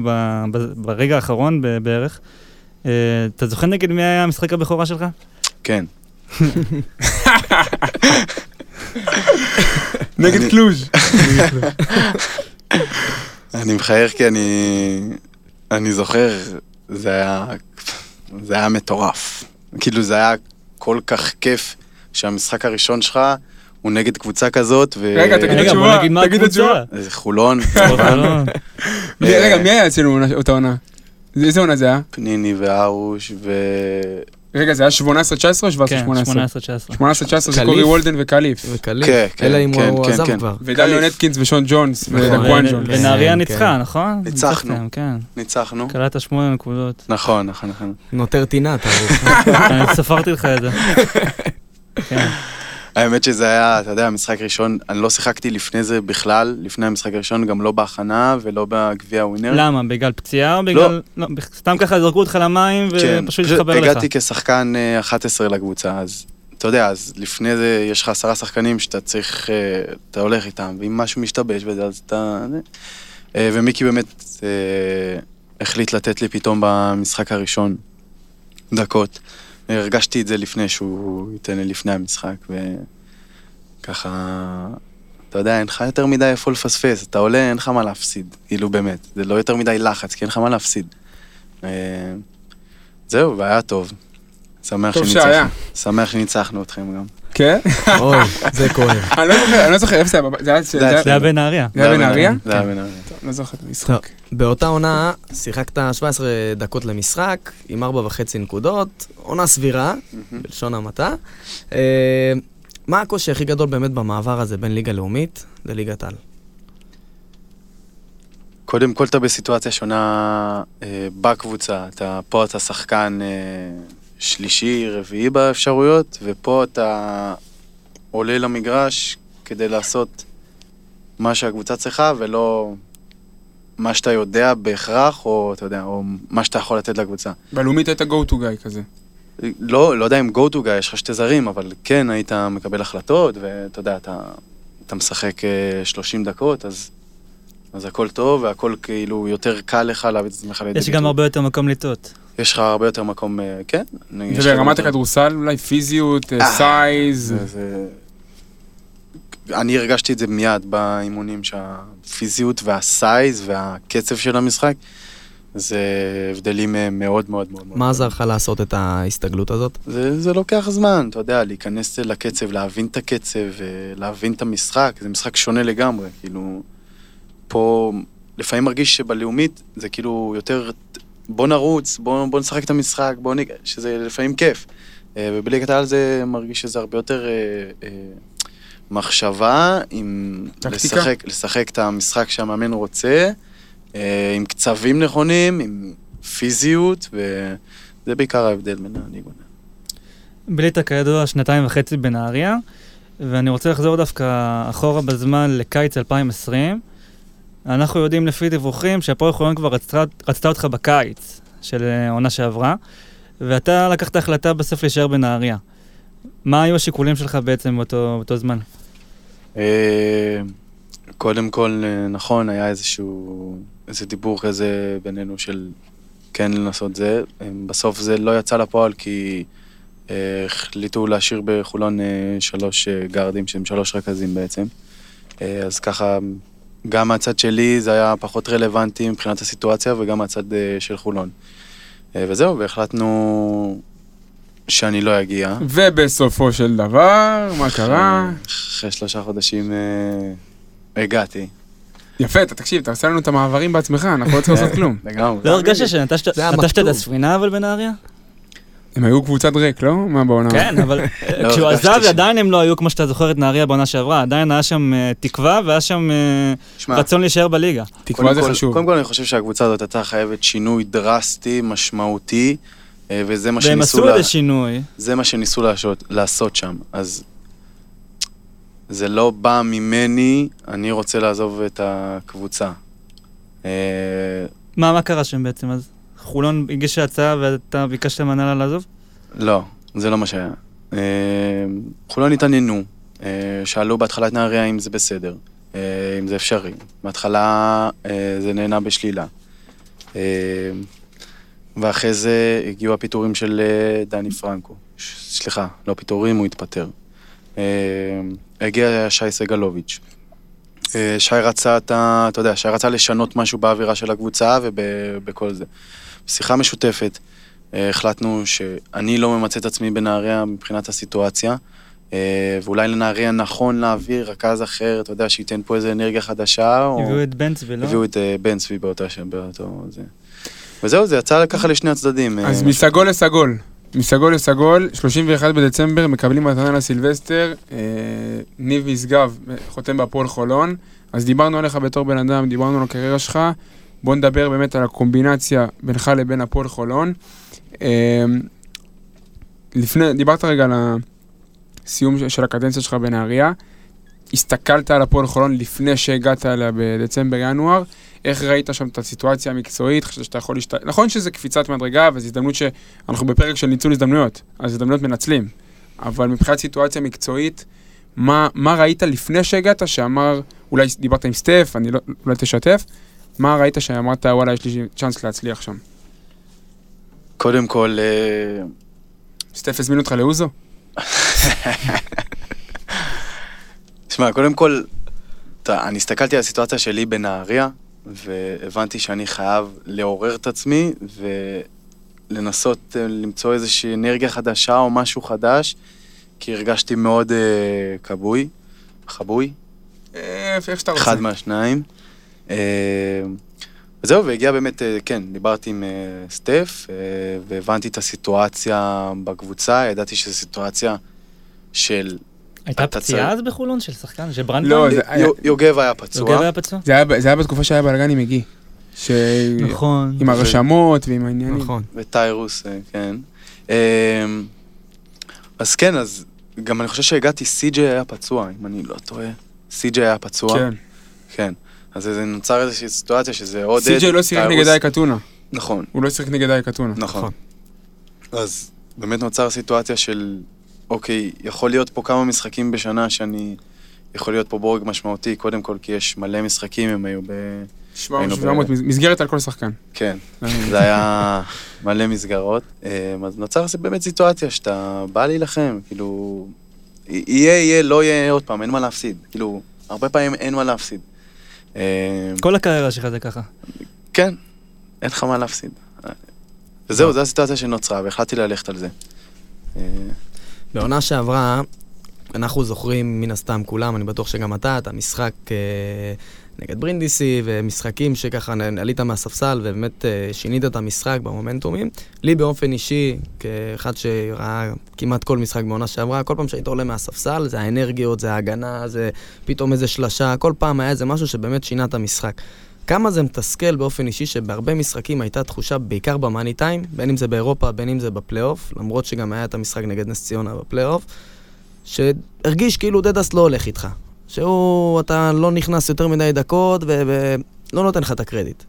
ברגע האחרון בערך. אה, אתה זוכר נגד מי היה משחק הבכורה שלך? כן. נגד קלוז'. אני מחייך כי אני... אני זוכר, זה היה... זה היה מטורף. כאילו, זה היה כל כך כיף שהמשחק הראשון שלך הוא נגד קבוצה כזאת, ו... רגע, תגיד בוא התשובה, תגיד הקבוצה. זה חולון, (laughs) רגע, מי היה אצלנו אותה עונה? איזה עונה זה היה? פניני וארוש, ו... רגע, זה היה 18-19 או 17-18? כן, 18-19. 18-19 זה. קורי וולדן וקליף. וקליף, כן, כן, אלא אם כן, הוא כן, עזב כן. כבר. ודניו קליף. נטקינס ושון ג'ונס נכון. ודקוואן ו- ג'ונס. ונהריה ניצחה, כן. נכון? ניצחנו. כן. ניצחנו. קלעת שמונה נקודות. נכון, נכון, נכון. (laughs) נותר טינה, אתה. אני ספרתי לך את זה. (laughs) האמת שזה היה, אתה יודע, משחק ראשון, אני לא שיחקתי לפני זה בכלל, לפני המשחק הראשון, גם לא בהכנה ולא בגביע ווינר. למה? בגלל פציעה או בגלל... לא, סתם ככה זרקו אותך למים כן, ופשוט פשוט התחבר לך. הגעתי כשחקן אה, 11 לקבוצה, אז אתה יודע, אז לפני זה יש לך עשרה שחקנים שאתה צריך, אה, אתה הולך איתם, ואם משהו משתבש וזה, אז אתה... אה, ומיקי באמת אה, החליט לתת לי פתאום במשחק הראשון דקות. הרגשתי את זה לפני שהוא ייתן לי לפני המשחק, וככה, אתה יודע, אין לך יותר מדי איפה לפספס, אתה עולה, אין לך מה להפסיד, כאילו באמת, זה לא יותר מדי לחץ, כי אין לך מה להפסיד. אה, זהו, והיה טוב. שמח טוב שניצחנו. שהיה. שמח שניצחנו אתכם גם. כן? אוי, זה כואב. (laughs) אני לא זוכר, אני לא זוכר איפה זה היה, זה היה... בנהריה. זה היה בנהריה? זה היה בנהריה. טוב, לא זוכר את המשחק. באותה עונה שיחקת 17 דקות למשחק, עם 4.5 נקודות, עונה סבירה, בלשון המעטה. אה, מה הקושי הכי גדול באמת במעבר הזה בין ליגה לאומית לליגת על? קודם כל אתה בסיטואציה שונה אה, בקבוצה, אתה, פה אתה שחקן אה, שלישי, רביעי באפשרויות, ופה אתה עולה למגרש כדי לעשות מה שהקבוצה צריכה, ולא מה שאתה יודע בהכרח, או אתה יודע, או מה שאתה יכול לתת לקבוצה. בלאומית היית go to guy כזה. לא, לא יודע אם go to guy, יש לך שתי זרים, אבל כן היית מקבל החלטות, ואתה יודע, אתה, אתה משחק אה, 30 דקות, אז, אז הכל טוב, והכל כאילו יותר קל לך להביא את עצמך לידי יש גם הרבה יותר מקום לטעות. יש לך הרבה יותר מקום, אה, כן. וברמת הכדורסל אולי פיזיות, אה, אה, size. זה, זה... אני הרגשתי את זה מיד באימונים, שהפיזיות וה size והקצב של המשחק, זה הבדלים אה, מאוד מאוד מאוד. מאוד מה עזר לך לעשות את ההסתגלות הזאת? זה, זה לוקח זמן, אתה יודע, להיכנס לקצב, להבין את הקצב, אה, להבין את המשחק, זה משחק שונה לגמרי, כאילו, פה לפעמים מרגיש שבלאומית זה כאילו יותר, בוא נרוץ, בוא, בוא נשחק את המשחק, בוא ניג... שזה לפעמים כיף. אה, ובליגת העל זה מרגיש שזה הרבה יותר אה, אה, מחשבה, עם טקטיקה. לשחק, לשחק את המשחק שהמאמן רוצה, עם קצבים נכונים, עם פיזיות, וזה בעיקר ההבדל בין הליגות. בילית כידוע שנתיים וחצי בנהריה, ואני רוצה לחזור דווקא אחורה בזמן לקיץ 2020. אנחנו יודעים לפי דיווחים שהפועל חולון כבר רצתה, רצתה אותך בקיץ של אה, העונה שעברה, ואתה לקחת החלטה בסוף להישאר בנהריה. מה היו השיקולים שלך בעצם באותו, באותו זמן? אה, קודם כל, אה, נכון, היה איזשהו, איזה דיבור כזה בינינו של כן לנסות זה. אה, בסוף זה לא יצא לפועל כי אה, החליטו להשאיר בחולון אה, שלוש אה, גארדים, שהם שלוש רכזים בעצם. אה, אז ככה, גם מהצד שלי זה היה פחות רלוונטי מבחינת הסיטואציה וגם מהצד אה, של חולון. אה, וזהו, והחלטנו שאני לא אגיע. ובסופו של דבר, מה קרה? אחרי שלושה חודשים אה, הגעתי. יפה, אתה תקשיב, אתה עושה לנו את המעברים בעצמך, אנחנו לא צריכים לעשות כלום. לגמרי. לא הרגשת שנטשת את. הספינה אבל בנהריה? הם היו קבוצת ריק, לא? מה בעונה? כן, אבל (laughs) אה, לא, כשהוא הרגשתי עזב עדיין הם לא היו כמו שאתה זוכר את נהריה בעונה שעברה, עדיין היה שם אה, תקווה והיה שם אה, רצון להישאר בליגה. תקווה זה כל- חשוב. קודם כל אני חושב שהקבוצה הזאת הייתה חייבת שינוי דרסטי, משמעותי, וזה מה והם שניסו עשו לה- איזה שינוי. זה מה שניסו לעשות, לעשות שם. אז זה לא בא ממני, אני רוצה לעזוב את הקבוצה. מה, מה קרה שם בעצם אז? חולון הגישה הצעה ואתה ביקשת מהנהלה לעזוב? לא, זה לא מה שהיה. אה, חולון התעניינו, אה, שאלו בהתחלה את נהריה אם זה בסדר, אה, אם זה אפשרי. בהתחלה זה נהנה בשלילה. ואחרי זה הגיעו הפיטורים של דני פרנקו. סליחה, לא פיטורים, הוא התפטר. הגיע שי סגלוביץ'. שי רצה, אתה, אתה יודע, שי רצה לשנות משהו באווירה של הקבוצה ובכל זה. שיחה משותפת, אה, החלטנו שאני לא ממצה את עצמי בנהריה מבחינת הסיטואציה, אה, ואולי לנהריה נכון להעביר רכז אחר, אתה יודע, שייתן פה איזה אנרגיה חדשה, או... הביאו את בן צבי, לא? הביאו את אה, בן צבי באותה שם, באותו זה. וזהו, זה יצא ככה לשני הצדדים. אז מסגול לסגול. מסגול לסגול, 31 בדצמבר, מקבלים מתנה לסילבסטר, אה, ניב משגב חותם בהפועל חולון, אז דיברנו עליך בתור בן אדם, דיברנו על הקריירה שלך, בוא נדבר באמת על הקומבינציה בינך לבין הפועל חולון. אה, לפני, דיברת רגע על הסיום של- הקדנציה שלך בנהריה, הסתכלת על הפועל חולון לפני שהגעת אליה בדצמבר-ינואר, איך ראית שם את הסיטואציה המקצועית, חשבת שאתה יכול להשת... נכון שזה קפיצת מדרגה, וזו הזדמנות שאנחנו בפרק של ניצול הזדמנויות, אז הזדמנויות מנצלים. אבל מבחינת סיטואציה מקצועית, מה, מה ראית לפני שהגעת, שאמר, אולי דיברת עם סטף, אני לא, אולי תשתף, מה ראית שאמרת, וואלה, יש לי צ'אנס להצליח שם? קודם כל, אה, סטף הזמין אותך לאוזו? (laughs) תשמע, קודם כל, אתה, אני הסתכלתי על הסיטואציה שלי בנהריה, והבנתי שאני חייב לעורר את עצמי ולנסות אה, למצוא איזושהי אנרגיה חדשה או משהו חדש, כי הרגשתי מאוד אה, כבוי, חבוי, איך שאתה רוצה. אחד מהשניים. אה, וזהו, והגיע באמת, אה, כן, דיברתי עם אה, סטף, והבנתי את הסיטואציה בקבוצה, ידעתי שזו סיטואציה של... הייתה אתה פציעה אז בחולון של שחקן? של ברנדמן? לא, יוגב היה פצוע. יוגב היה פצוע? זה היה, בתקופה שהיה בלאגן עם מגי. ש... נכון. עם הרשמות ועם העניינים. נכון. וטיירוס, כן. אה, אז כן, אז גם אני חושב שהגעתי, סי.ג'יי היה פצוע, אם אני לא טועה. סי.ג'יי היה פצוע. כן. כן. אז זה נוצר איזושהי סיטואציה שזה עודד... סי.ג'יי לא שיחק נגד אייק אתונה. נכון, הוא לא שיחק נגד אייק אתונה. נכון. אז באמת נוצר סיטואציה של, אוקיי, יכול להיות פה כמה משחקים בשנה שאני... יכול להיות פה בורג משמעותי, קודם כל כי יש מלא משחקים, הם היו ב... 700, היינו ב- 700, מסגרת על כל שחקן. כן, זה היה מלא מסגרות. אה, אז נוצר באמת סיטואציה שאתה בא להילחם, כאילו, יהיה, יהיה, לא יהיה, עוד פעם, אין מה להפסיד. כאילו, הרבה פעמים אין מה להפסיד. אה, כל הקריירה שלך זה ככה. כן, אין לך מה להפסיד. וזהו, זו הסיטואציה שנוצרה, והחלטתי ללכת על זה. אה, בעונה שעברה, אנחנו זוכרים מן הסתם כולם, אני בטוח שגם אתה, את המשחק אה, נגד ברינדיסי, ומשחקים שככה עלית מהספסל ובאמת אה, שינית את המשחק במומנטומים. לי באופן אישי, כאחד שראה כמעט כל משחק בעונה שעברה, כל פעם שהיית עולה מהספסל, זה האנרגיות, זה ההגנה, זה פתאום איזה שלשה, כל פעם היה איזה משהו שבאמת שינה את המשחק. כמה זה מתסכל באופן אישי שבהרבה משחקים הייתה תחושה, בעיקר במאני טיים, בין אם זה באירופה, בין אם זה בפלייאוף, למרות שגם היה את המשחק נגד נס ציונה בפלייאוף, שהרגיש כאילו דדס לא הולך איתך. שהוא, אתה לא נכנס יותר מדי דקות ולא נותן לך את הקרדיט.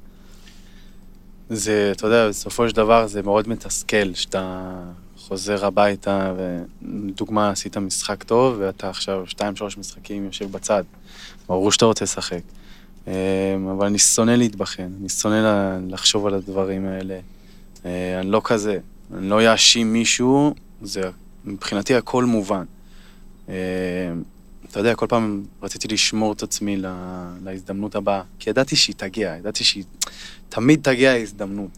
זה, אתה יודע, בסופו של דבר זה מאוד מתסכל שאתה חוזר הביתה, ולדוגמה, עשית משחק טוב, ואתה עכשיו שתיים, שלוש משחקים יושב בצד. ברור שאתה רוצה לשחק. אמ, אבל אני שונא להתבחן, אני שונא לחשוב על הדברים האלה. אה, אני לא כזה, אני לא אאשים מישהו, זה מבחינתי הכל מובן. אתה יודע, כל פעם רציתי לשמור את עצמי לה- להזדמנות הבאה, כי ידעתי שהיא תגיע, ידעתי שהיא תמיד תגיע ההזדמנות.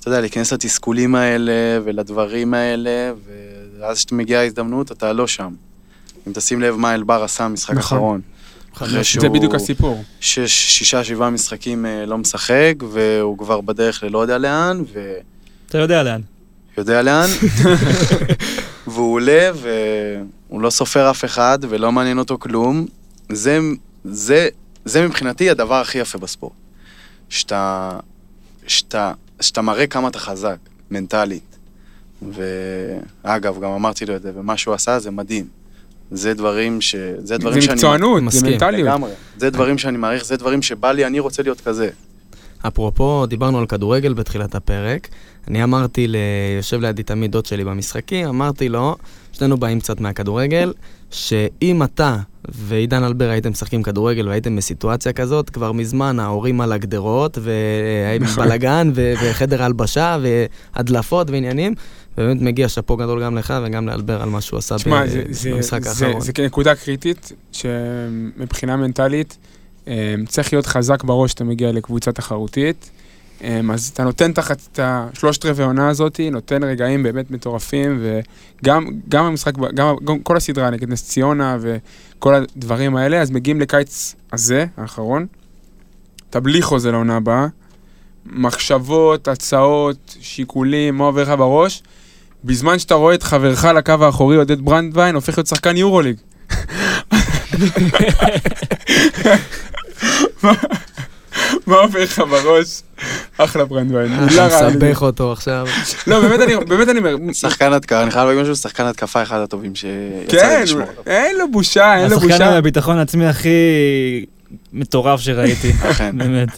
אתה יודע, להיכנס לתסכולים האלה ולדברים האלה, ואז כשמגיעה ההזדמנות, אתה לא שם. אם תשים לב מה אלבר עשה במשחק נכון. האחרון. אחרי שהוא זה בדיוק הסיפור. שש, שישה, שבעה משחקים אה, לא משחק, והוא כבר בדרך ללא יודע לאן, אתה יודע לאן. ויודע לאן, (laughs) והוא עולה, והוא לא סופר אף אחד, ולא מעניין אותו כלום. זה, זה, זה מבחינתי הדבר הכי יפה בספורט. שאתה, שאתה, שאתה מראה כמה אתה חזק, מנטלית. ואגב, גם אמרתי לו את זה, ומה שהוא עשה זה מדהים. זה דברים ש... זה דברים זה שאני... מקצוענות, זה. מנטליות. לגמרי. זה דברים שאני מעריך, זה דברים שבא לי, אני רוצה להיות כזה. אפרופו, דיברנו על כדורגל בתחילת הפרק. אני אמרתי, ל... יושב לידי תמיד דוד שלי במשחקים, אמרתי לו, שנינו באים קצת מהכדורגל, שאם אתה ועידן אלבר הייתם משחקים כדורגל והייתם בסיטואציה כזאת, כבר מזמן ההורים על הגדרות, והיה נכון. בלאגן. וחדר הלבשה, והדלפות ועניינים, ובאמת מגיע שאפו גדול גם לך וגם לאלבר על מה שהוא עשה ב... תשמע, זה- זה- במשחק זה- האחרון. זה נקודה קריטית, שמבחינה מנטלית, אה, צריך להיות חזק בראש כשאתה מגיע לקבוצה תחרותית. אה, אז אתה נותן תחת את השלושת רבעי העונה הזאת, נותן רגעים באמת מטורפים, וגם גם המשחק, גם, גם כל הסדרה נגד נס ציונה וכל הדברים האלה, אז מגיעים לקיץ הזה, האחרון, אתה בלי חוזה לעונה הבאה, מחשבות, הצעות, שיקולים, מה עובר לך בראש, בזמן שאתה רואה את חברך לקו האחורי, עודד ברנדווין, הופך להיות שחקן יורוליג. (laughs) (laughs) (laughs) מה- עובר לך בראש? אחלה ברנדווין, רעה. לי. מסבך אותו עכשיו. לא, באמת אני- באמת אני אומר, שחקן התקפה, אני חייב להגיד משהו, שחקן התקפה אחד הטובים שיצא לי כן, לשמוע עליו. אין לו בושה, אין לו השחקן בושה. הביטחון העצמי הכי מטורף שראיתי. (laughs) אכן. באמת.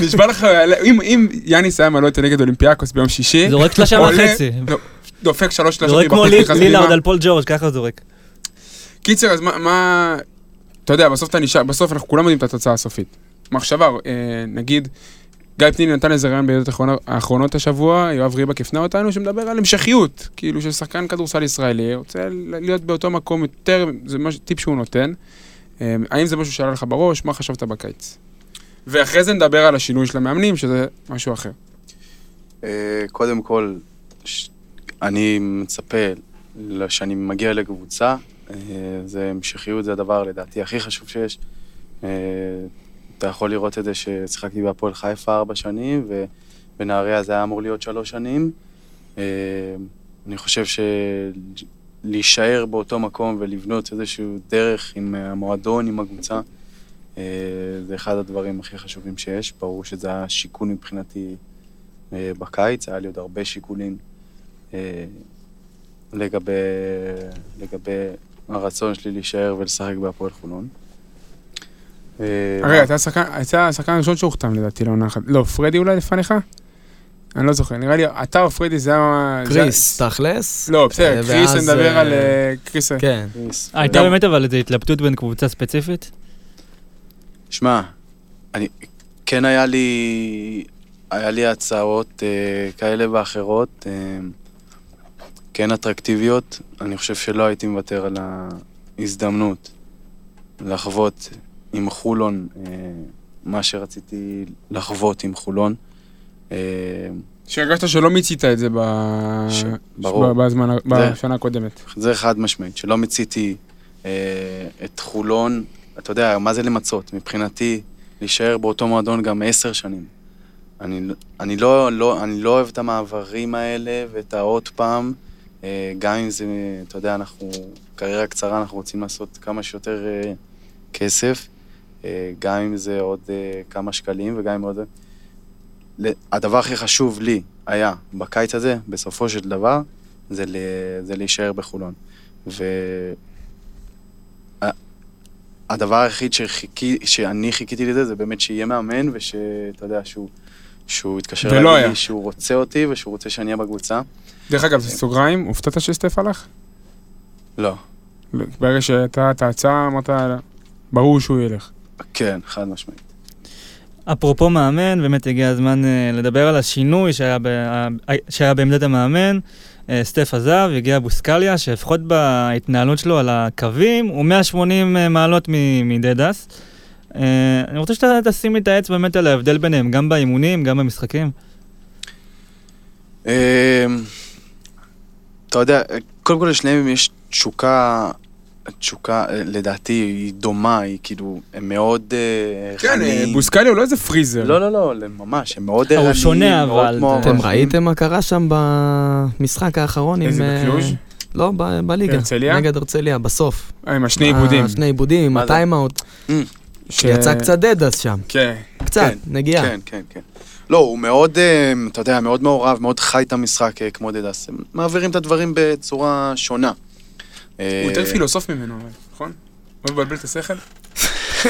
נשבע לך, אם- יאניס היה מעלה אותו נגד אולימפיאקוס ביום שישי, זורק שלושה וחצי. לא, דופק שלוש שלושות זורק כמו לילארד. על פול ג'ורג', ככה זורק. קיצר, אז מה- מה... אתה יודע, בסוף אתה נשאר, בסוף אנחנו כולם יודעים את התוצאה הסופית. מחשבה, אה, נגיד, גיא פניני נתן איזה רעיון בידיעות האחרונות- השבוע, יואב ריבק הפנה אותנו, שמדבר על המשכיות. כאילו ששחקן כדורסל ישראלי רוצה להיות באותו מקום יותר, זה מש, טיפ שהוא נותן. אה, האם זה משהו שעלה לך בראש? מה חשבת בקיץ? ואחרי זה נדבר על השינוי של המאמנים, שזה משהו אחר. אה, קודם כל, ש- אני מצפה שאני מגיע לקבוצה, זה המשכיות, זה הדבר לדעתי הכי חשוב שיש. אתה יכול לראות את זה ששיחקתי בהפועל חיפה ארבע שנים, ובנהריה זה היה אמור להיות שלוש שנים. אה, אני חושב שלהישאר באותו מקום ולבנות איזשהו דרך עם המועדון, עם הקבוצה, אה, זה אחד הדברים הכי חשובים שיש. ברור שזה היה שיקול מבחינתי אה, בקיץ, היה לי עוד הרבה שיקולים לגבי, לגבי הרצון שלי להישאר ולשחק בהפועל חולון. אה, רגע, אתה השחקן- אתה השחקן הראשון שהוחתם לדעתי לעונה אחת. לא, פרדי אולי לפניך? אני לא זוכר, נראה לי, אתה או פרדי זה היה... זה- קריס, תכלס. לא, בסדר, אה, קריס, אני מדבר אה, על אה, קריס. כן. הייתה באמת אבל איזו התלבטות בין קבוצה ספציפית? שמע, אני, כן היה לי, היה לי הצעות אה, כאלה ואחרות, אה, כן אטרקטיביות. אני חושב שלא הייתי מוותר על ההזדמנות לחוות עם חולון אה, מה שרציתי לחוות עם חולון. אה, שהרגשת שלא מיצית את זה ב... ש- ברור. בזמן, בשנה הקודמת. זה חד משמעית, שלא מיציתי אה, את חולון, אתה יודע, מה זה למצות? מבחינתי, להישאר באותו מועדון גם עשר שנים. אני, אני, לא, לא, אני לא אוהב את המעברים האלה ואת העוד פעם, אה, גם אם זה, אתה יודע, אנחנו, קריירה קצרה, אנחנו רוצים לעשות כמה שיותר אה, כסף, גם אם זה עוד אה, כמה שקלים וגם אם עוד... הדבר הכי חשוב לי היה בקיץ הזה, בסופו של דבר, זה, ל... זה להישאר בחולון. והדבר היחיד שחיכי... שאני חיכיתי לזה, זה באמת שיהיה מאמן, ושאתה יודע, שהוא, שהוא יתקשר ולא להגיד היה. לי שהוא רוצה אותי ושהוא רוצה שאני אהיה בקבוצה. דרך אגב, זה סוגריים, הופתעת שסטף הלך? לא. ברגע שהייתה את ההצעה, אמרת, ברור שהוא ילך. כן, חד משמעית. אפרופו מאמן, באמת הגיע הזמן אה, לדבר על השינוי שהיה, ב, אה, שהיה בעמדת המאמן. אה, סטף עזב, הגיע בוסקליה, שלפחות בהתנהלות שלו על הקווים, הוא 180 מעלות מ- מדדס. אה, אני רוצה שאתה תשים לי את האצבע באמת על ההבדל ביניהם, גם באימונים, גם במשחקים. אמ, אתה יודע, קודם כל לשניהם יש תשוקה, תשוקה, אה, לדעתי, היא דומה, היא כאילו, הם מאוד אה, כן, אה, ערניים. בוסקלי הוא לא איזה פריזר. לא, לא, לא, ממש, הם מאוד אה, הוא ערניים. שונה, אבל אתם ראיתם מה קרה שם במשחק האחרון עם... איזה, בקלוז'? לא, ב- בליגה. הרצליה? נגד הרצליה, בסוף. עם השני עיבודים. שני עיבודים? הטיימאוט. ש- יצא קצת דדס שם. כן. קצת, כן, נגיעה. כן, כן, כן. לא, הוא מאוד, אתה יודע, מאוד מעורב, מאוד חי את המשחק כמו דדס. הם מעבירים את הדברים בצורה שונה. הוא אה, יותר פילוסוף ממנו, אבל, נכון? הוא מבלבל את השכל? (laughs)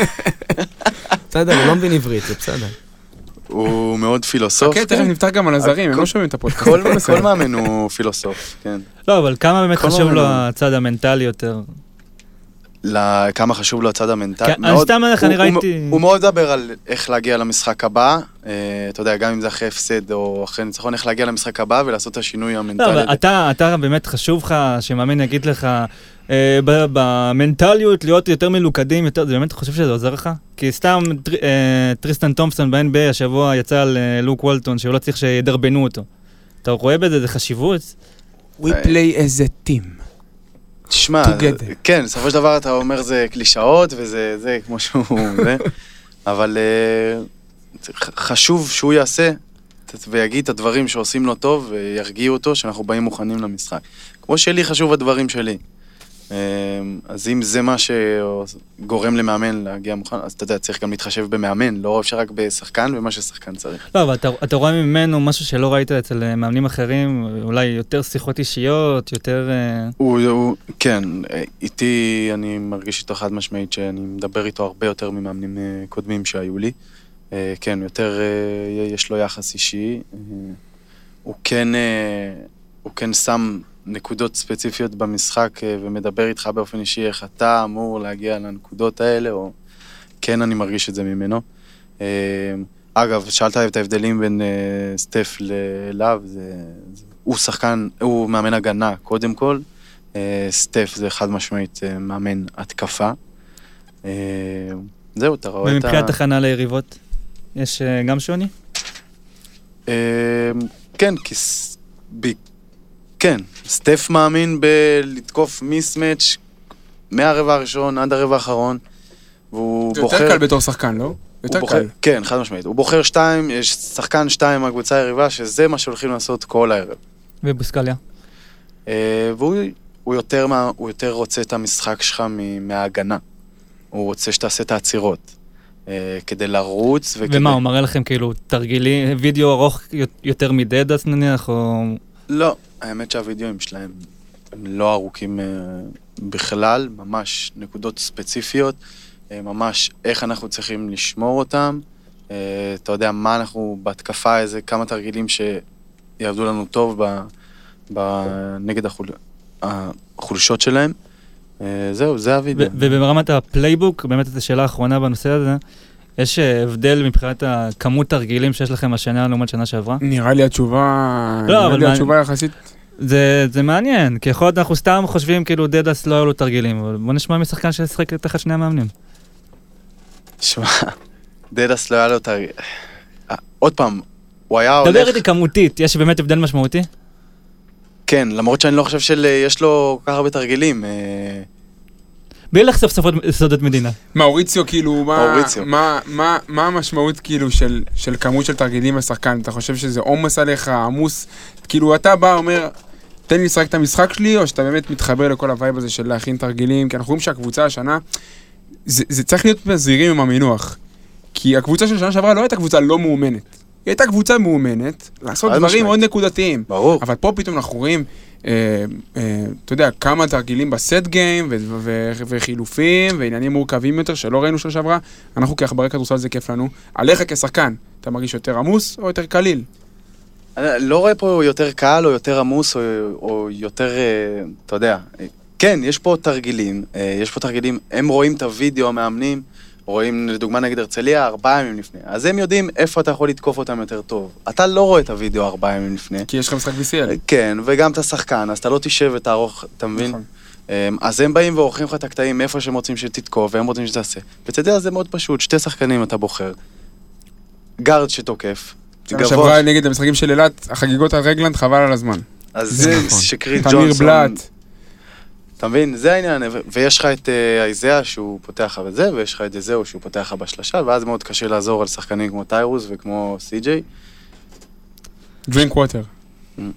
בסדר, הוא לא מבין עברית, זה בסדר. הוא מאוד פילוסוף. כן, תכף נפתח גם על הזרים, הם לא שומעים את הפודקאסט. (laughs) כל מאמן הוא פילוסוף, כן. לא, אבל כמה באמת חשוב לו הוא- הצד המנטלי יותר? כמה חשוב לו הצד המנטלי. כן, אני מאוד- סתם הוא- אני הוא- ראיתי- הוא מאוד מדבר על איך להגיע למשחק הבא, אה, אתה יודע, גם אם זה אחרי הפסד או אחרי ניצחון, איך להגיע למשחק הבא ולעשות את השינוי לא, המנטלי. אבל אתה, אתה באמת חשוב לך שמאמן יגיד לך, אה, ב- במנטליות להיות יותר מלוכדים, יותר, זה באמת חושב שזה עוזר לך? כי סתם טר, אה, טריסטן תומפסון ב-NBA השבוע יצא על אה, לוק וולטון, שהוא לא צריך שידרבנו אותו. אתה רואה בזה, זה חשיבות? We play as a team. תשמע. כן, בסופו של דבר אתה אומר זה קלישאות וזה זה כמו שהוא, (laughs) זה, אבל אה, חשוב שהוא יעשה ויגיד את הדברים שעושים לו טוב וירגיעו אותו שאנחנו באים מוכנים למשחק. כמו שלי חשוב הדברים שלי. אה, אז אם זה מה שגורם למאמן להגיע מוכן, אז אתה יודע, צריך גם להתחשב במאמן, לא אפשר רק בשחקן ומה ששחקן צריך. לא, אבל אתה, אתה רואה ממנו משהו שלא ראית אצל אה, מאמנים אחרים, אולי יותר שיחות אישיות, יותר... אה, הוא, הוא, כן, איתי אני מרגיש איתו חד משמעית שאני מדבר איתו הרבה יותר ממאמנים אה, קודמים שהיו לי. כן, יותר יש לו יחס אישי. הוא כן, הוא כן שם נקודות ספציפיות במשחק אה, ומדבר איתך באופן אישי איך אתה אמור להגיע לנקודות האלה, או כן אני מרגיש את זה ממנו. אה, אגב, שאלת את ההבדלים בין אה, סטף לאליו, זה, הוא שחקן, הוא מאמן הגנה קודם כל, סטף זה חד משמעית מאמן התקפה. זהו, אתה רואה את ה... ומבחינת הכנה ליריבות, יש גם שוני? כן, כי... כן, סטף מאמין בלתקוף מיסמץ' מהרבע הראשון עד הרבע האחרון, והוא זה בוחר... יותר קל בתור שחקן, לא? יותר בוחר, קל. כן, חד משמעית. הוא בוחר שתיים, יש שחקן שתיים מהקבוצה היריבה, שזה מה שהולכים לעשות כל הערב. ובוסקליה. אה, והוא הוא יותר, מה, הוא יותר רוצה את המשחק שלך מ- מההגנה. הוא רוצה שתעשה את העצירות. אה, כדי לרוץ וכדי... ומה, הוא מראה לכם כאילו תרגילי, וידאו ארוך יותר מדדס נניח, או... לא, האמת שהווידאוים שלהם הם לא ארוכים אה, בכלל, ממש נקודות ספציפיות. אה, ממש איך אנחנו צריכים לשמור אותם. אה, אתה יודע, מה אנחנו בהתקפה, איזה כמה תרגילים שיעבדו לנו טוב ב, ב, נגד החול, החולשות שלהם. זהו, זה הווידאו. וברמת ה playbook, באמת זו שאלה אחרונה בנושא הזה, יש אה, הבדל מבחינת הכמות תרגילים שיש לכם השנה לעומת שנה שעברה? נראה לי התשובה, לא, נראה אבל לי מה- התשובה יחסית, זה, זה מעניין, כי יכול להיות אנחנו סתם חושבים כאילו דדס לא היו לו תרגילים, אבל בוא נשמע משחקן שישחק תחת שני המאמנים. שמע, דדס לא היה לו ה... אה, עוד פעם, הוא היה דבר הולך... איתי כמותית, יש באמת הבדל משמעותי? כן, למרות שאני לא חושב שיש לו כל כך הרבה תרגילים. בלי לחשוף סופות סודות מדינה. מאוריציו כאילו, מה, מאוריציו. מה, מה, מה המשמעות כאילו של, של כמות של תרגילים לשחקן? אתה חושב שזה עומס עליך, עמוס? כאילו אתה בא, אומר, תן לי לשחק את המשחק שלי, או שאתה באמת מתחבר לכל ה vibe הזה של להכין תרגילים? כי אנחנו רואים שהקבוצה השנה, זה, זה צריך להיות זהירים עם המינוח. כי הקבוצה של שנה שעברה לא הייתה קבוצה לא מאומנת. היא הייתה קבוצה מאומנת, לעשות דברים משמעית. מאוד נקודתיים. ברור. אבל פה פתאום אנחנו רואים, אתה יודע, כמה תרגילים ב set game, וחילופים, ועניינים מורכבים יותר שלא ראינו שנה שעברה. אנחנו כעכברי כדורסל זה כיף לנו. עליך כשחקן, אתה מרגיש יותר עמוס או יותר קליל? אני לא רואה פה יותר קל או יותר עמוס או, או יותר, אה, אתה יודע, אה, כן, יש פה תרגילים, אה, יש פה תרגילים, הם רואים את הוידאו, המאמנים, רואים לדוגמה נגד הרצליה ארבעה ימים לפני, אז הם יודעים איפה אתה יכול לתקוף אותם יותר טוב. אתה לא רואה את הוידאו ארבעה ימים לפני. כי יש לך משחק BCL. כן, וגם אתה שחקן, אז אתה לא תשב ותערוך, אתה מבין? נכון. אמ, אז הם באים ועורכים לך את הקטעים מאיפה שהם רוצים שתתקוף, והם רוצים שתעשה. ואתה יודע, זה מאוד פשוט, שתי שחקנים אתה בוחר. גארד שתוקף, שנה שעברה נגד המשחקים של אילת, החגיגות על רגלנד, חבל על הזמן. אז זה נכון. תמיר ג'ונסון. בלאט. אתה מבין? זה העניין, ויש לך את אה, אייזאה שהוא פותח לך בזה, ויש לך את זהו שהוא פותח לך בשלושה, ואז מאוד קשה לעזור על שחקנים כמו טיירוס וכמו סי.ג'יי. Drink water.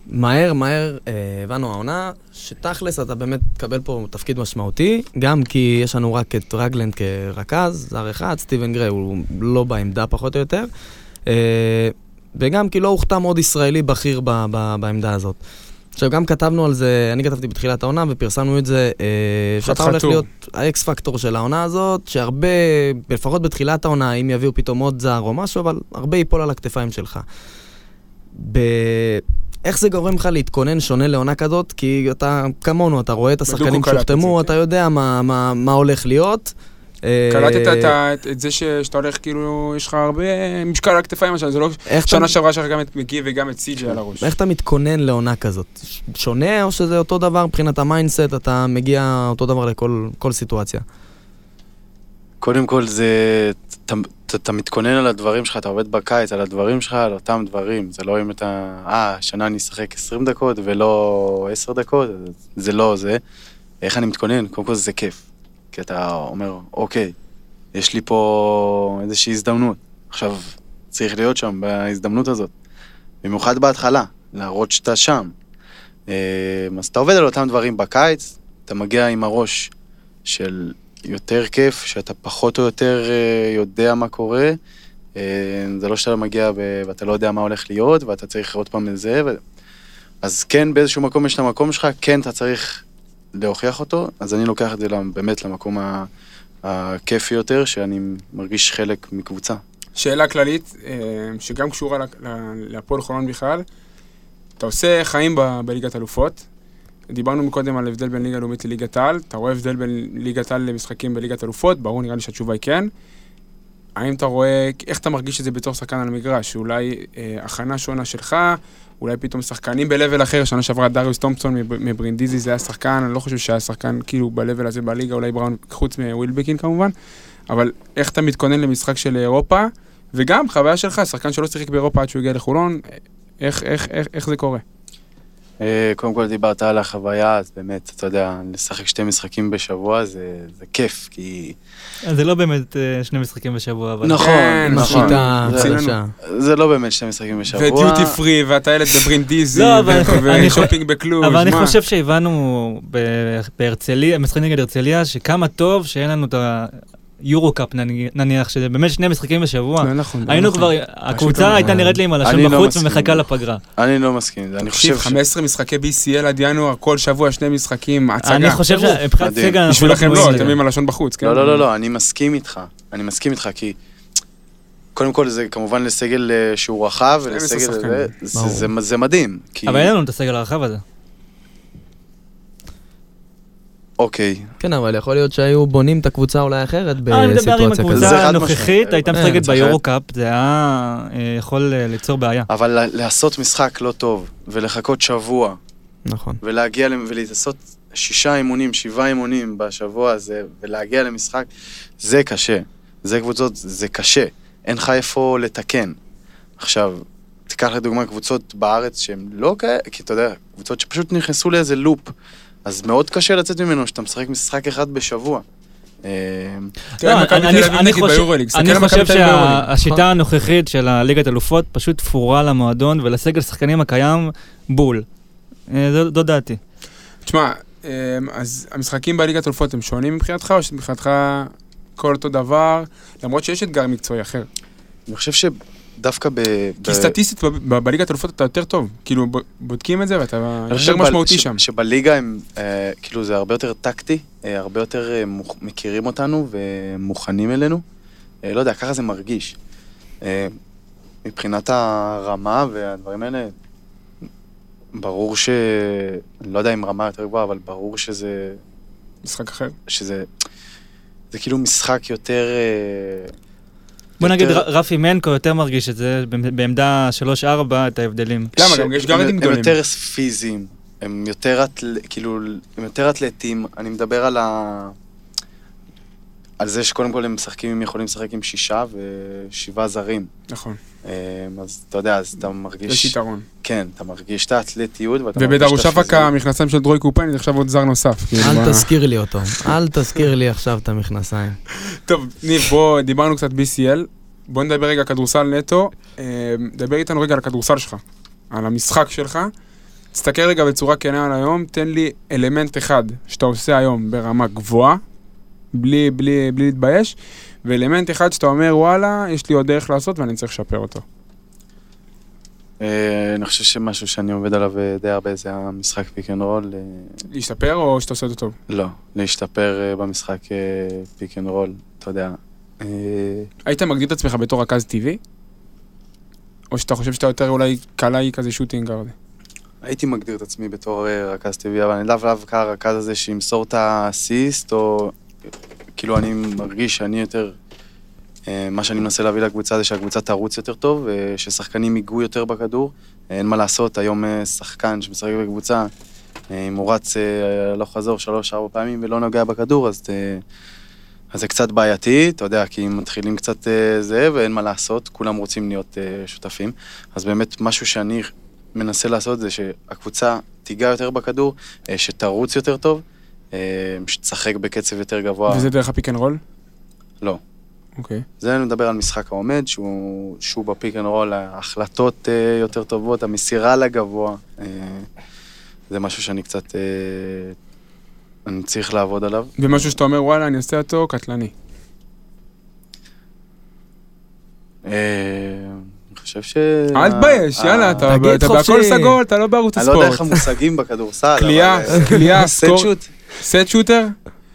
מהר, מהר אה, הבנו העונה, שתכלס אתה באמת תקבל פה תפקיד משמעותי, גם כי יש לנו רק את רגלנד כרכז, זר אחד, סטיבן גריי הוא לא בעמדה פחות או יותר, אה, וגם כי לא הוחתם עוד ישראלי בכיר בעמדה הזאת. עכשיו, גם כתבנו על זה, אני כתבתי בתחילת העונה ופרסמנו את זה, אה, שאתה הולך. להיות האקס פקטור של העונה הזאת, שהרבה, לפחות בתחילת העונה, אם יביאו פתאום עוד זר או משהו, אבל הרבה ייפול על הכתפיים שלך. ב... איך זה גורם לך להתכונן שונה לעונה כזאת? כי אתה, כמונו, אתה רואה את השחקנים שהוחתמו, זה, אתה כן. יודע מה, מה, מה הולך להיות. אה, קלטת את את- את זה ש- שאתה הולך, כאילו, יש לך הרבה משקל על הכתפיים, עכשיו, זה לא... שנה שעברה יש לך גם את מגי וגם את סי.ג'י על הראש. איך אתה מתכונן לעונה כזאת? שונה או שזה אותו דבר מבחינת ה mindset, אתה מגיע אותו דבר לכל כל סיטואציה? קודם כל זה, אתה, אתה, אתה מתכונן על הדברים שלך, אתה עובד בקיץ על הדברים שלך, על אותם דברים. זה לא אם אתה, אה, השנה אני אשחק 20 דקות ולא 10 דקות, זה לא זה. איך אני מתכונן? קודם כל זה כיף. כי אתה אומר, אוקיי, יש לי פה איזושהי הזדמנות. עכשיו, צריך להיות שם בהזדמנות הזאת. במיוחד בהתחלה, להראות שאתה שם. אה, אז אתה עובד על אותם דברים בקיץ, אתה מגיע עם הראש של יותר כיף, שאתה פחות או יותר אה, יודע מה קורה. אה, זה לא שאתה מגיע ואתה לא יודע מה הולך להיות, ואתה צריך עוד פעם את זה. אז כן, באיזשהו מקום יש את המקום שלך, כן, אתה צריך להוכיח אותו, אז אני לוקח את זה באמת למקום הכיפי יותר, שאני מרגיש חלק מקבוצה. שאלה כללית, אה, שגם קשורה להפועל חולון בכלל. אתה עושה חיים ב- בליגת אלופות. דיברנו מקודם על הבדל בין ליגה לאומית לליגת העל. אתה רואה הבדל בין ליגת העל למשחקים בליגת אלופות? ברור, נראה לי שהתשובה היא כן. האם אתה רואה, איך אתה מרגיש את זה בתור שחקן על המגרש? אולי אה, הכנה שונה שלך, אולי פתאום שחקנים ב-level אחר, שנה שעברה דריוס תומפסון מב- מברינדיזי זה היה שחקן, אני לא חושב שהיה שחקן כאילו ב-level הזה בליגה, אולי בראון, חוץ מווילבקין כמובן, אבל איך אתה מתכונן למשחק של אירופה, וגם חוויה שלך, שחקן שלא שיחק באירופה עד שהוא הגיע לחולון, איך, איך, איך, איך זה קורה? אה, קודם כל דיברת על החוויה, אז באמת, אתה יודע, לשחק שתי משחקים בשבוע זה, זה כיף, כי... אז זה לא באמת אה, שני משחקים בשבוע, אבל... נכון, כן, נכון. השיטה זה- החדשה. זה לא באמת שני משחקים בשבוע. ודיוטי פרי, והטיילת בברינדיזי, לא, אבל ו- אני חו- ושופינג בקלוז', אבל אני? חושב שהבנו בהרצליה, משחק נגד הרצליה, שכמה טוב שאין לנו את ה... ביורו-קאפ נניח, שזה באמת שני משחקים בשבוע, לא נכון. לא היינו נכון. כבר, לא הקבוצה הייתה נכון. נראית לי עם אני הלשון לא בחוץ מסכים. ומחכה לפגרה. אני לא מסכים עם זה, אני חושב ש... 15 משחקי BCL עד ינואר, כל שבוע שני משחקים, הצגה. אני חושב שמבחינת. סגל אנחנו בשבילכם לא, פנויים אתם. עם הלשון בחוץ, כן? לא, לא, לא, לא, אני מסכים איתך. אני מסכים איתך, כי... קודם כל זה כמובן לסגל אה, שהוא רחב, 12 ולסגל. זה, זה, ברור. זה, זה מדהים. כי... אבל אין לנו את הסגל הרחב הזה. אוקיי, כן, אבל יכול להיות שהיו בונים את הקבוצה אולי אחרת אה, אני מדבר עם בסיטואציה זה כזאת. הקבוצה הנוכחית. הייתה אה, משחקת צריך- ביורו-קאפ, זה היה אה, יכול אה, ליצור בעיה. אבל לעשות משחק לא טוב, ולחכות שבוע, נכון. ולהגיע, ולעשות שישה אימונים, שבעה אימונים בשבוע הזה, ולהגיע למשחק, זה קשה. זה קבוצות, זה קשה. אין לך איפה לתקן. עכשיו, תיקח לדוגמה קבוצות בארץ שהן לא כאלה, כי אתה יודע, קבוצות שפשוט נכנסו לאיזה לופ. אז מאוד קשה לצאת ממנו שאתה משחק משחק אחד בשבוע. אה, לא, אני- חושב-. שהשיטה הנוכחית של הליגת אלופות פשוט תפורה למועדון ולסגל שחקנים הקיים בול. אה, זו- דעתי. תשמע, אמ, אז המשחקים בליגת אלופות הם שונים מבחינתך, או שמבחינתך כל אותו דבר, למרות שיש אתגר מקצועי אחר? אני חושב שדווקא ב... כי ב- סטטיסטית ב- בליגת אלופות אתה יותר טוב, כאילו בודקים את זה ואתה יותר משמעותי ש- שם. שבליגה הם, אה, כאילו זה הרבה יותר טקטי, אה, הרבה יותר אה, מוכ- מכירים אותנו ומוכנים אלינו. אה, לא יודע, ככה זה מרגיש. אה, מבחינת הרמה והדברים האלה, ברור ש... אני לא יודע אם רמה יותר גבוהה, אבל ברור שזה... משחק אחר. שזה... זה כאילו משחק יותר... אה, בוא נגיד רפי מנקו יותר מרגיש את זה בעמ- בעמדה 3-4 את ההבדלים. למה? ש- גם יש הם- גארדים הם גדולים. יותר פיזיים, הם יותר. כאילו, הם יותר אתלטים. אני מדבר על ה... על זה שקודם כל הם משחקים, הם יכולים לשחק עם שישה ושבעה זרים. נכון, אז אתה יודע, אז אתה מרגיש... יש יתרון. כן, אתה מרגיש את האתלטיות ואתה מרגיש את ובדרושפקה הפיזיות. המכנסיים של דרוי קופן זה עכשיו עוד זר נוסף. כאילו, אל תזכיר לי אותו. אל תזכיר לי עכשיו את המכנסיים. טוב, ניב, בוא, דיברנו קצת BCL, בוא נדבר רגע כדורסל נטו. אה, דבר איתנו רגע על הכדורסל שלך, על המשחק שלך. תסתכל רגע בצורה כנה על היום, תן לי אלמנט אחד שאתה עושה היום ברמה גבוהה, בלי, בלי, בלי להתבייש, ואלמנט אחד שאתה אומר, וואלה, יש לי עוד דרך לעשות ואני צריך לשפר אותו. אה, אני חושב שמשהו שאני עובד עליו אה, די הרבה זה המשחק pick and roll. להשתפר או שאתה עושה אותו טוב? לא, להשתפר אה, במשחק pick and roll, אתה יודע. היית מגדיר את עצמך בתור רכז טבעי? או שאתה חושב שאתה יותר אולי קלעי כזה shooting guard? הייתי מגדיר את עצמי בתור רכז טבעי, אבל אני לאו דווקא הרכז הזה שימסור את האסיסט, או כאילו אני מרגיש שאני יותר, אה, מה שאני מנסה להביא לקבוצה זה שהקבוצה תרוץ יותר טוב, אה, ששחקנים ייגעו יותר בכדור. אה, אין מה לעשות, היום שחקן שמשחק בקבוצה, אם הוא רץ הלוך חזור שלוש-ארבע פעמים ולא נוגע בכדור, אז, אז זה קצת בעייתי, אתה יודע, כי אם מתחילים קצת זה, ואין מה לעשות, כולם רוצים להיות שותפים. אז באמת משהו שאני מנסה לעשות זה שהקבוצה תיגע יותר בכדור, שתרוץ יותר טוב, שתשחק בקצב יותר גבוה. וזה דרך ה pick and roll? לא. אוקיי. זה אני מדבר על משחק העומד, שהוא, שהוא ב pick and roll, ההחלטות אה, יותר טובות, המסירה לגבוה. אה, זה משהו שאני קצת... אה, אני צריך לעבוד עליו. ומשהו שאתה אומר, וואלה, אני עושה אותו קטלני. אני חושב ש... אל תתבייש, יאללה, אתה. בהכל סגול, אתה לא בערוץ אני לא יודע איך הספורט. המושגים בכדורסל, קליעה, קליעה, set score, shoot, set shooter?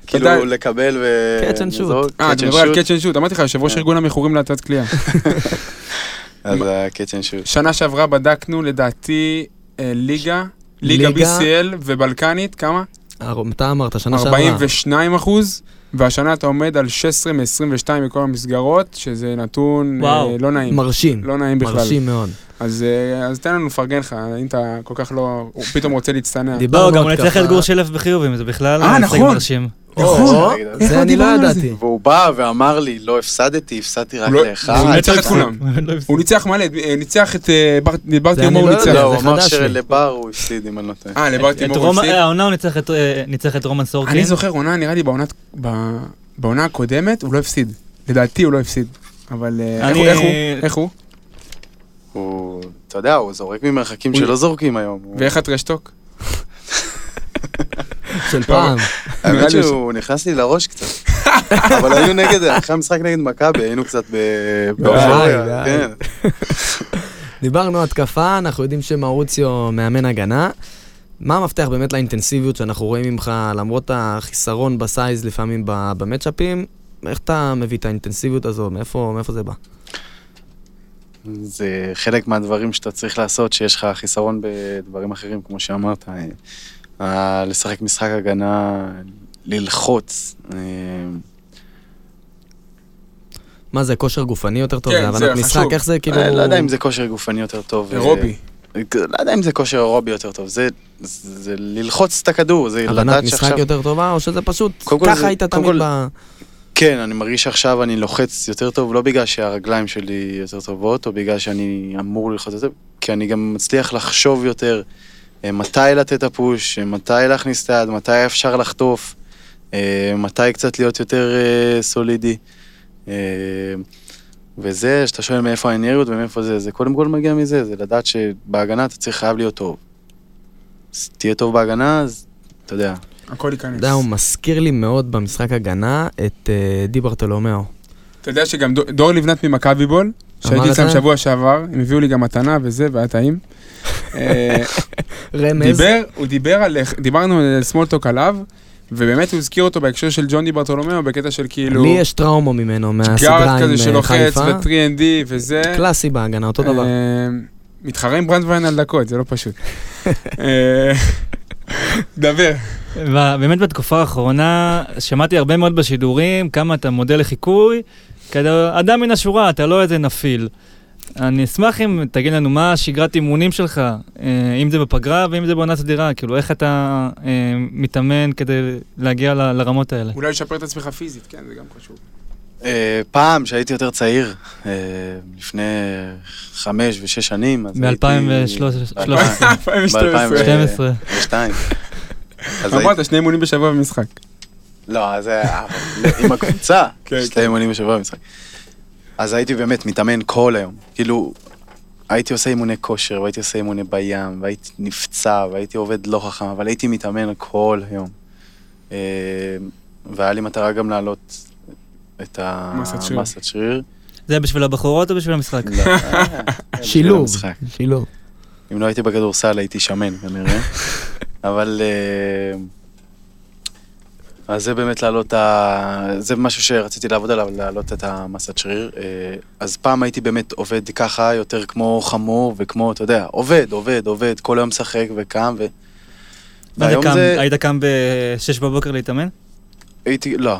כאילו לקבל ו... And shoot. לזרוק, אה, אתה מדבר על. catch and shoot, אמרתי לך, יושב ראש כן. ארגון המכורים להטת קליעה. (laughs) אז ה catch and shoot. שנה שעברה בדקנו, לדעתי, אה, ליגה, ליגה BCL ובלקנית, כמה? הר- אתה אמרת, שנה שעברה. 42 אחוז, והשנה אתה עומד על 16 מ-22 מכל המסגרות, שזה נתון אה, וואו. לא נעים. מרשים. לא נעים בכלל. מרשים מאוד. אז אה, אז תן לנו לפרגן לך, אם אתה כל כך לא, הוא פתאום רוצה להצטנע. דיברנו לא, גם הוא נצטרך את גור שלף בחיובים, זה בכלל אה, נכון. מרשים. נכון. זה לא אני לא זה? ידעתי. והוא בא ואמר לי, לא הפסדתי, הפסדתי רק לא- לאחד. הוא ניצח את כולם. (laughs) לא. הוא ניצח מלא, אה, ניצח את אה, בר- אני הוא לא ניצח. לא, הוא אמר. שלבר הוא הפסיד, אם אני לא טועה. אה, לבר תימור הוא הפסיד? אה, העונה הוא ניצח את- ניצח את רומן סורקין. אני זוכר עונה, נראה לי בעונה הקודמת, הוא לא הפסיד. לדעתי הוא לא הפסיד. אבל איך אני- הוא- איך הוא? הוא? אתה יודע, הוא זורק ממרחקים שלא זורקים היום. ואיך הטרשטוק? (laughs) של פעם. האמת שהוא נכנס לי לראש קצת. (laughs) אבל היינו נגד, אחרי המשחק נגד מכבי, היינו קצת באופוריה. כן. (laughs) דיברנו התקפה, אנחנו יודעים שמאוריציו מאמן הגנה. מה המפתח באמת לאינטנסיביות שאנחנו רואים ממך, למרות החיסרון בסייז לפעמים במצ'אפים? איך אתה מביא את האינטנסיביות הזו? מאיפה, מאיפה זה בא? זה חלק מהדברים שאתה צריך לעשות, שיש לך חיסרון בדברים אחרים, כמו שאמרת. אה, לשחק משחק הגנה, ללחוץ. אה, מה זה, כושר גופני יותר טוב? כן, זה הבנת זה משחק? חשוב. איך זה כאילו... אה, לא יודע אם זה כושר גופני יותר טוב. אירובי. לא יודע אם זה כושר אירובי יותר טוב, זה, זה, זה ללחוץ את הכדור, זה הבנת לדעת משחק שעכשיו... יותר טובה, או שזה פשוט ככה זה- היית תמיד כל- ב... כן, אני מרגיש שעכשיו אני לוחץ יותר טוב, לא בגלל שהרגליים שלי יותר טובות, או בגלל שאני אמור ללחוץ יותר, כי אני גם מצליח לחשוב יותר מתי לתת את הפוש, אה, מתי להכניס את היד, מתי אפשר לחטוף, אה, מתי קצת להיות יותר אה, סולידי. אה, וזה, שאתה שואל מאיפה האנרגיות ומאיפה זה, זה קודם כל מגיע מזה, זה לדעת שבהגנה אתה צריך חייב להיות טוב. אז תהיה טוב בהגנה, אז אתה יודע, הכל ייכנס. אתה יודע, הוא מזכיר לי מאוד במשחק הגנה את אה, די ברטולומיאו. אתה יודע שגם דור- לבנת ממכבי בול, שהייתי אצלם? שבוע שעבר, הם הביאו לי גם מתנה וזה, והיה טעים. אה, רמז. דיבר, הוא דיבר על, דיברנו על small talk עליו, ובאמת הוא הזכיר אותו בהקשר של ג'ון די ברטולומיאו, בקטע של כאילו... לי יש טראומה ממנו, מהסדרה guard עם כזה אה, שלוחץ חיפה. ו 3 and D וזה. קלאסי בהגנה, אותו דבר. אה, מתחרה עם ברנדווין על דקות, זה לא פשוט. דבר. באמת בתקופה האחרונה שמעתי הרבה מאוד בשידורים כמה אתה מודל לחיקוי, כזה אדם מן השורה, אתה לא איזה נפיל. אני אשמח אם תגיד לנו מה השגרת אימונים שלך, אה, אם זה בפגרה ואם זה בעונה סדירה, כאילו איך אתה אה, מתאמן כדי להגיע ל- לרמות האלה. אולי לשפר את עצמך פיזית, כן, זה גם חשוב. אה, פעם, שהייתי יותר צעיר, לפני חמש ושש שנים, אז הייתי... ב-2013. ב-2012. 2012. 12. אז הייתי- אמרת, שני אימונים בשבוע במשחק. לא, אז זה עם הקבוצה, כן, שתי כן. אימונים בשבוע במשחק. אז הייתי באמת מתאמן כל היום. כאילו, הייתי עושה אימוני כושר, והייתי עושה אימוני בים, והייתי נפצע, והייתי עובד לא חכם, אבל הייתי מתאמן כל היום. אה, והיה לי מטרה גם להעלות את. המסת שריר. זה בשביל הבחורות או בשביל המשחק? לא, (laughs) אה, שילוב. המשחק. שילוב. אם לא הייתי בכדורסל הייתי שמן כנראה, (laughs) אבל... אז זה באמת להעלות ה... זה משהו שרציתי לעבוד עליו, להעלות את המסת שריר. אה, אז פעם הייתי באמת עובד ככה, יותר כמו חמור וכמו, אתה יודע, עובד, עובד, עובד, כל היום משחק וקם ו... מה והיום קם? זה... היית קם ב-6 בבוקר להתאמן? הייתי... לא.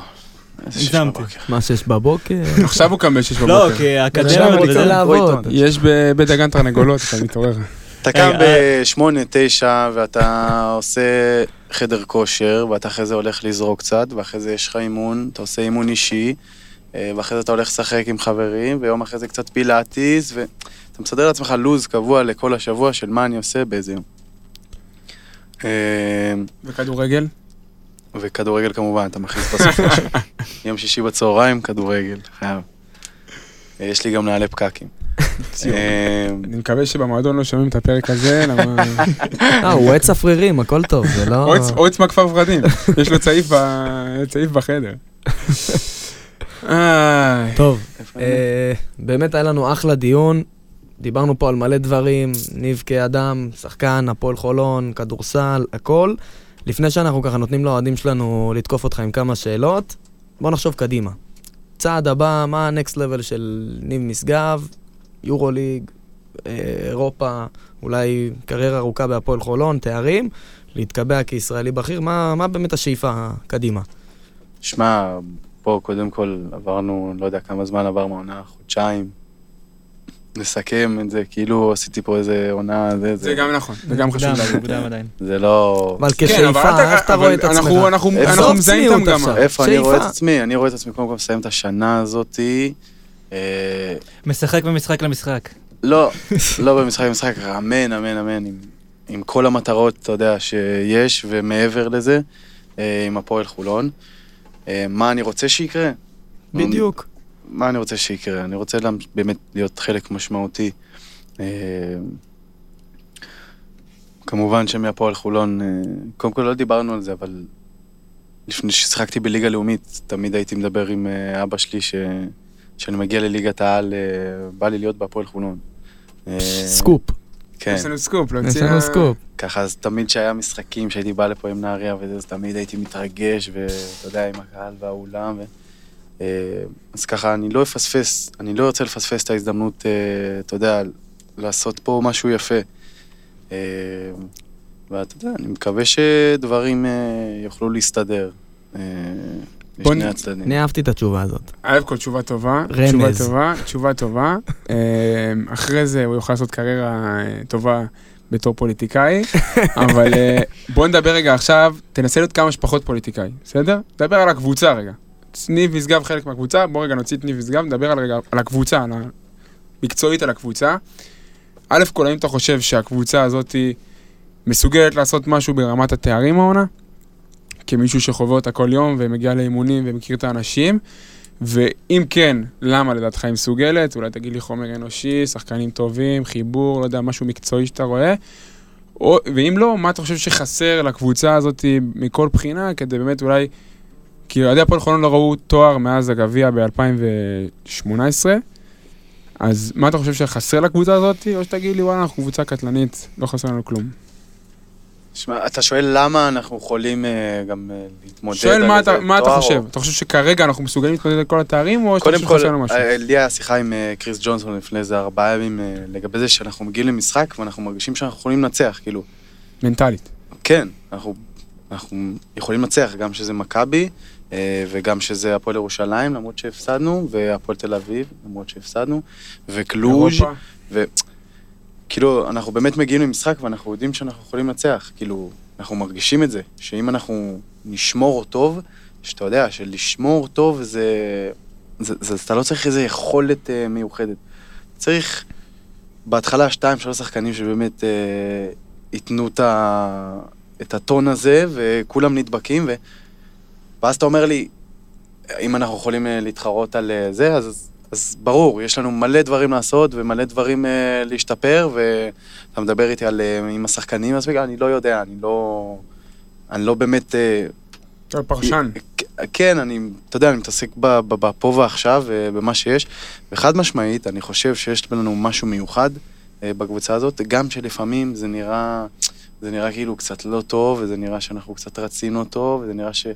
איזה שש הגזמתי. בבוקר. מה שיש בבוקר? (laughs) עכשיו הוא קם בשש לא, בבוקר. כי עכשיו האקדמיה... הוא רוצה וזה- לעבוד. יש בבית דגן תרנגולות, אתה מתעורר. אתה קם בשמונה, תשע, ואתה עושה חדר כושר, ואתה אחרי זה הולך לזרוק קצת, ואחרי זה יש לך אימון, אתה עושה אימון אישי, אה, ואחרי זה אתה הולך לשחק עם חברים, ויום אחרי זה קצת פילאטיס, ואתה מסדר לעצמך לו"ז קבוע לכל השבוע של מה אני עושה באיזה יום. אה, וכדורגל? וכדורגל כמובן, אתה מכניס בסופו של (laughs) יום שישי בצהריים, כדורגל, חייב. אה, יש לי גם נעלי פקקים. אה, אני מקווה שבמועדון לא שומעים את הפרק הזה, למה... אה, הוא עץ צפרירים, הכל טוב, זה לא... אויץ- אויץ מהכפר ורדים, יש לו צעיף בחדר. איי. טוב? אה, באמת היה לנו אחלה דיון. דיברנו פה על מלא דברים, ניב כאדם, שחקן, הפועל חולון, כדורסל, הכל. לפני שאנחנו ככה נותנים לאוהדים שלנו לתקוף אותך עם כמה שאלות, בוא נחשוב קדימה. צעד הבא, מה הנקסט לבל של ניב משגב, יורו ליג, אה, אירופה, אולי קריירה ארוכה בהפועל חולון, תארים, להתקבע כישראלי בכיר, מה, מה באמת השאיפה קדימה? שמע, פה קודם כל עברנו, לא יודע כמה זמן עבר מהעונה, חודשיים. נסכם את זה, כאילו עשיתי פה איזה עונה, זה, זה זה, גם נכון, זה גם חשוב. מוקדם עדיין. זה לא... אבל כן, כשאיפה, איך אתה רואה את עצמך? אנחנו- מזהים את המגמה. עכשיו. איפה אני רואה את. עצמי? אני רואה את עצמי קודם כל מסיים את השנה הזאתי. אה, משחק במשחק למשחק. לא, לא במשחק במשחק, אמן, אמן, אמן, עם, עם כל המטרות, אתה יודע, שיש, ומעבר לזה, אה, עם הפועל חולון. אה, מה אני רוצה שיקרה? בדיוק. מה אני רוצה שיקרה? אני רוצה באמת להיות חלק משמעותי. כמובן שמהפועל חולון, קודם כל לא דיברנו על זה, אבל לפני ששיחקתי בליגה לאומית, תמיד הייתי מדבר עם אבא שלי ש... שאני מגיע לליגת העל, אה, בא לי להיות בהפועל חולון. אה, סקופ. כן. יש לנו סקופ, יש להוציא... לנו סקופ. ככה, אז תמיד כשהיה משחקים, שהייתי בא לפה עם נהריה וזה, אז תמיד הייתי מתרגש, ואתה יודע, עם הקהל והאולם. ו... אה, אז ככה, אני לא אפספס, אני לא רוצה לפספס את ההזדמנות, אתה יודע, לעשות פה משהו יפה. ואתה יודע, אני מקווה שדברים יוכלו להסתדר. לשני הצדדים. אני אהבתי את התשובה הזאת. א' כל תשובה טובה, רמז. תשובה טובה, תשובה טובה. (laughs) אה, אחרי זה הוא יוכל לעשות קריירה אה, טובה בתור פוליטיקאי, (laughs) אבל אה, בוא נדבר רגע עכשיו, תנסה להיות כמה שפחות פוליטיקאי, בסדר? דבר על הקבוצה רגע. ניב משגב חלק מהקבוצה, בוא רגע נוציא את ניב משגב, נדבר על רגע על הקבוצה, על ה... מקצועית על הקבוצה. א' כל, האם אתה חושב שהקבוצה הזאת מסוגלת לעשות משהו ברמת התארים העונה? כמישהו שחווה אותה כל יום ומגיע לאימונים ומכיר את האנשים? ואם כן, למה לדעתך היא מסוגלת? אולי תגיד לי חומר אנושי, שחקנים טובים, חיבור, לא יודע, משהו מקצועי שאתה רואה. או, ואם לא, מה אתה חושב שחסר לקבוצה הזאת מכל בחינה, כדי באמת אולי... כי אוהדי הפועל חולון לא ראו תואר מאז הגביע ב-2018, אז מה אתה חושב שחסר לקבוצה הזאת, או שתגיד לי, וואלה, אנחנו קבוצה קטלנית, לא חסר לנו כלום. שמע, אתה שואל למה אנחנו יכולים אה, גם אה, להתמודד שואל מה אתה, מה אתה חושב? או- אתה חושב שכרגע אנחנו מסוגלים להתמודד על כל התארים, או שאתה קודם חושב כל, שחסר לנו משהו? אה, לי היה שיחה עם אה, קריס ג'ונסון לפני איזה ארבעה ימים אה, לגבי זה שאנחנו מגיעים למשחק ואנחנו מרגישים שאנחנו יכולים לנצח, כאילו, מנטלית. כן, אנחנו, אנחנו יכולים לנצח, גם שזה מכבי אה, וגם שזה הפועל ירושלים, למרות שהפסדנו, והפועל תל אביב, למרות שהפסדנו, וקלוז', אירופה. כאילו, אנחנו באמת מגיעים למשחק ואנחנו יודעים שאנחנו יכולים לנצח, כאילו, אנחנו מרגישים את זה, שאם אנחנו נשמור טוב, שאתה יודע, שלשמור טוב זה... זה, זה אתה לא צריך איזו יכולת אה, מיוחדת. צריך בהתחלה שתיים, שלוש שחקנים שבאמת אה, ייתנו את, ה, את הטון הזה, וכולם נדבקים, ו... ואז אתה אומר לי, אם אנחנו יכולים אה, להתחרות על אה, זה, אז, אז ברור, יש לנו מלא דברים לעשות ומלא דברים אה, להשתפר, ואתה מדבר איתי על אה, עם השחקנים, אז בגלל, אני לא יודע, אני לא... אני לא באמת... אה, אתה פרשן. כן, אני, אתה יודע, אני מתעסק בפה ועכשיו, ובמה שיש, וחד משמעית, אני חושב שיש לנו משהו מיוחד אה, בקבוצה הזאת, גם שלפעמים זה נראה, זה נראה כאילו קצת לא טוב, וזה נראה שאנחנו קצת רצינו טוב, וזה נראה ש,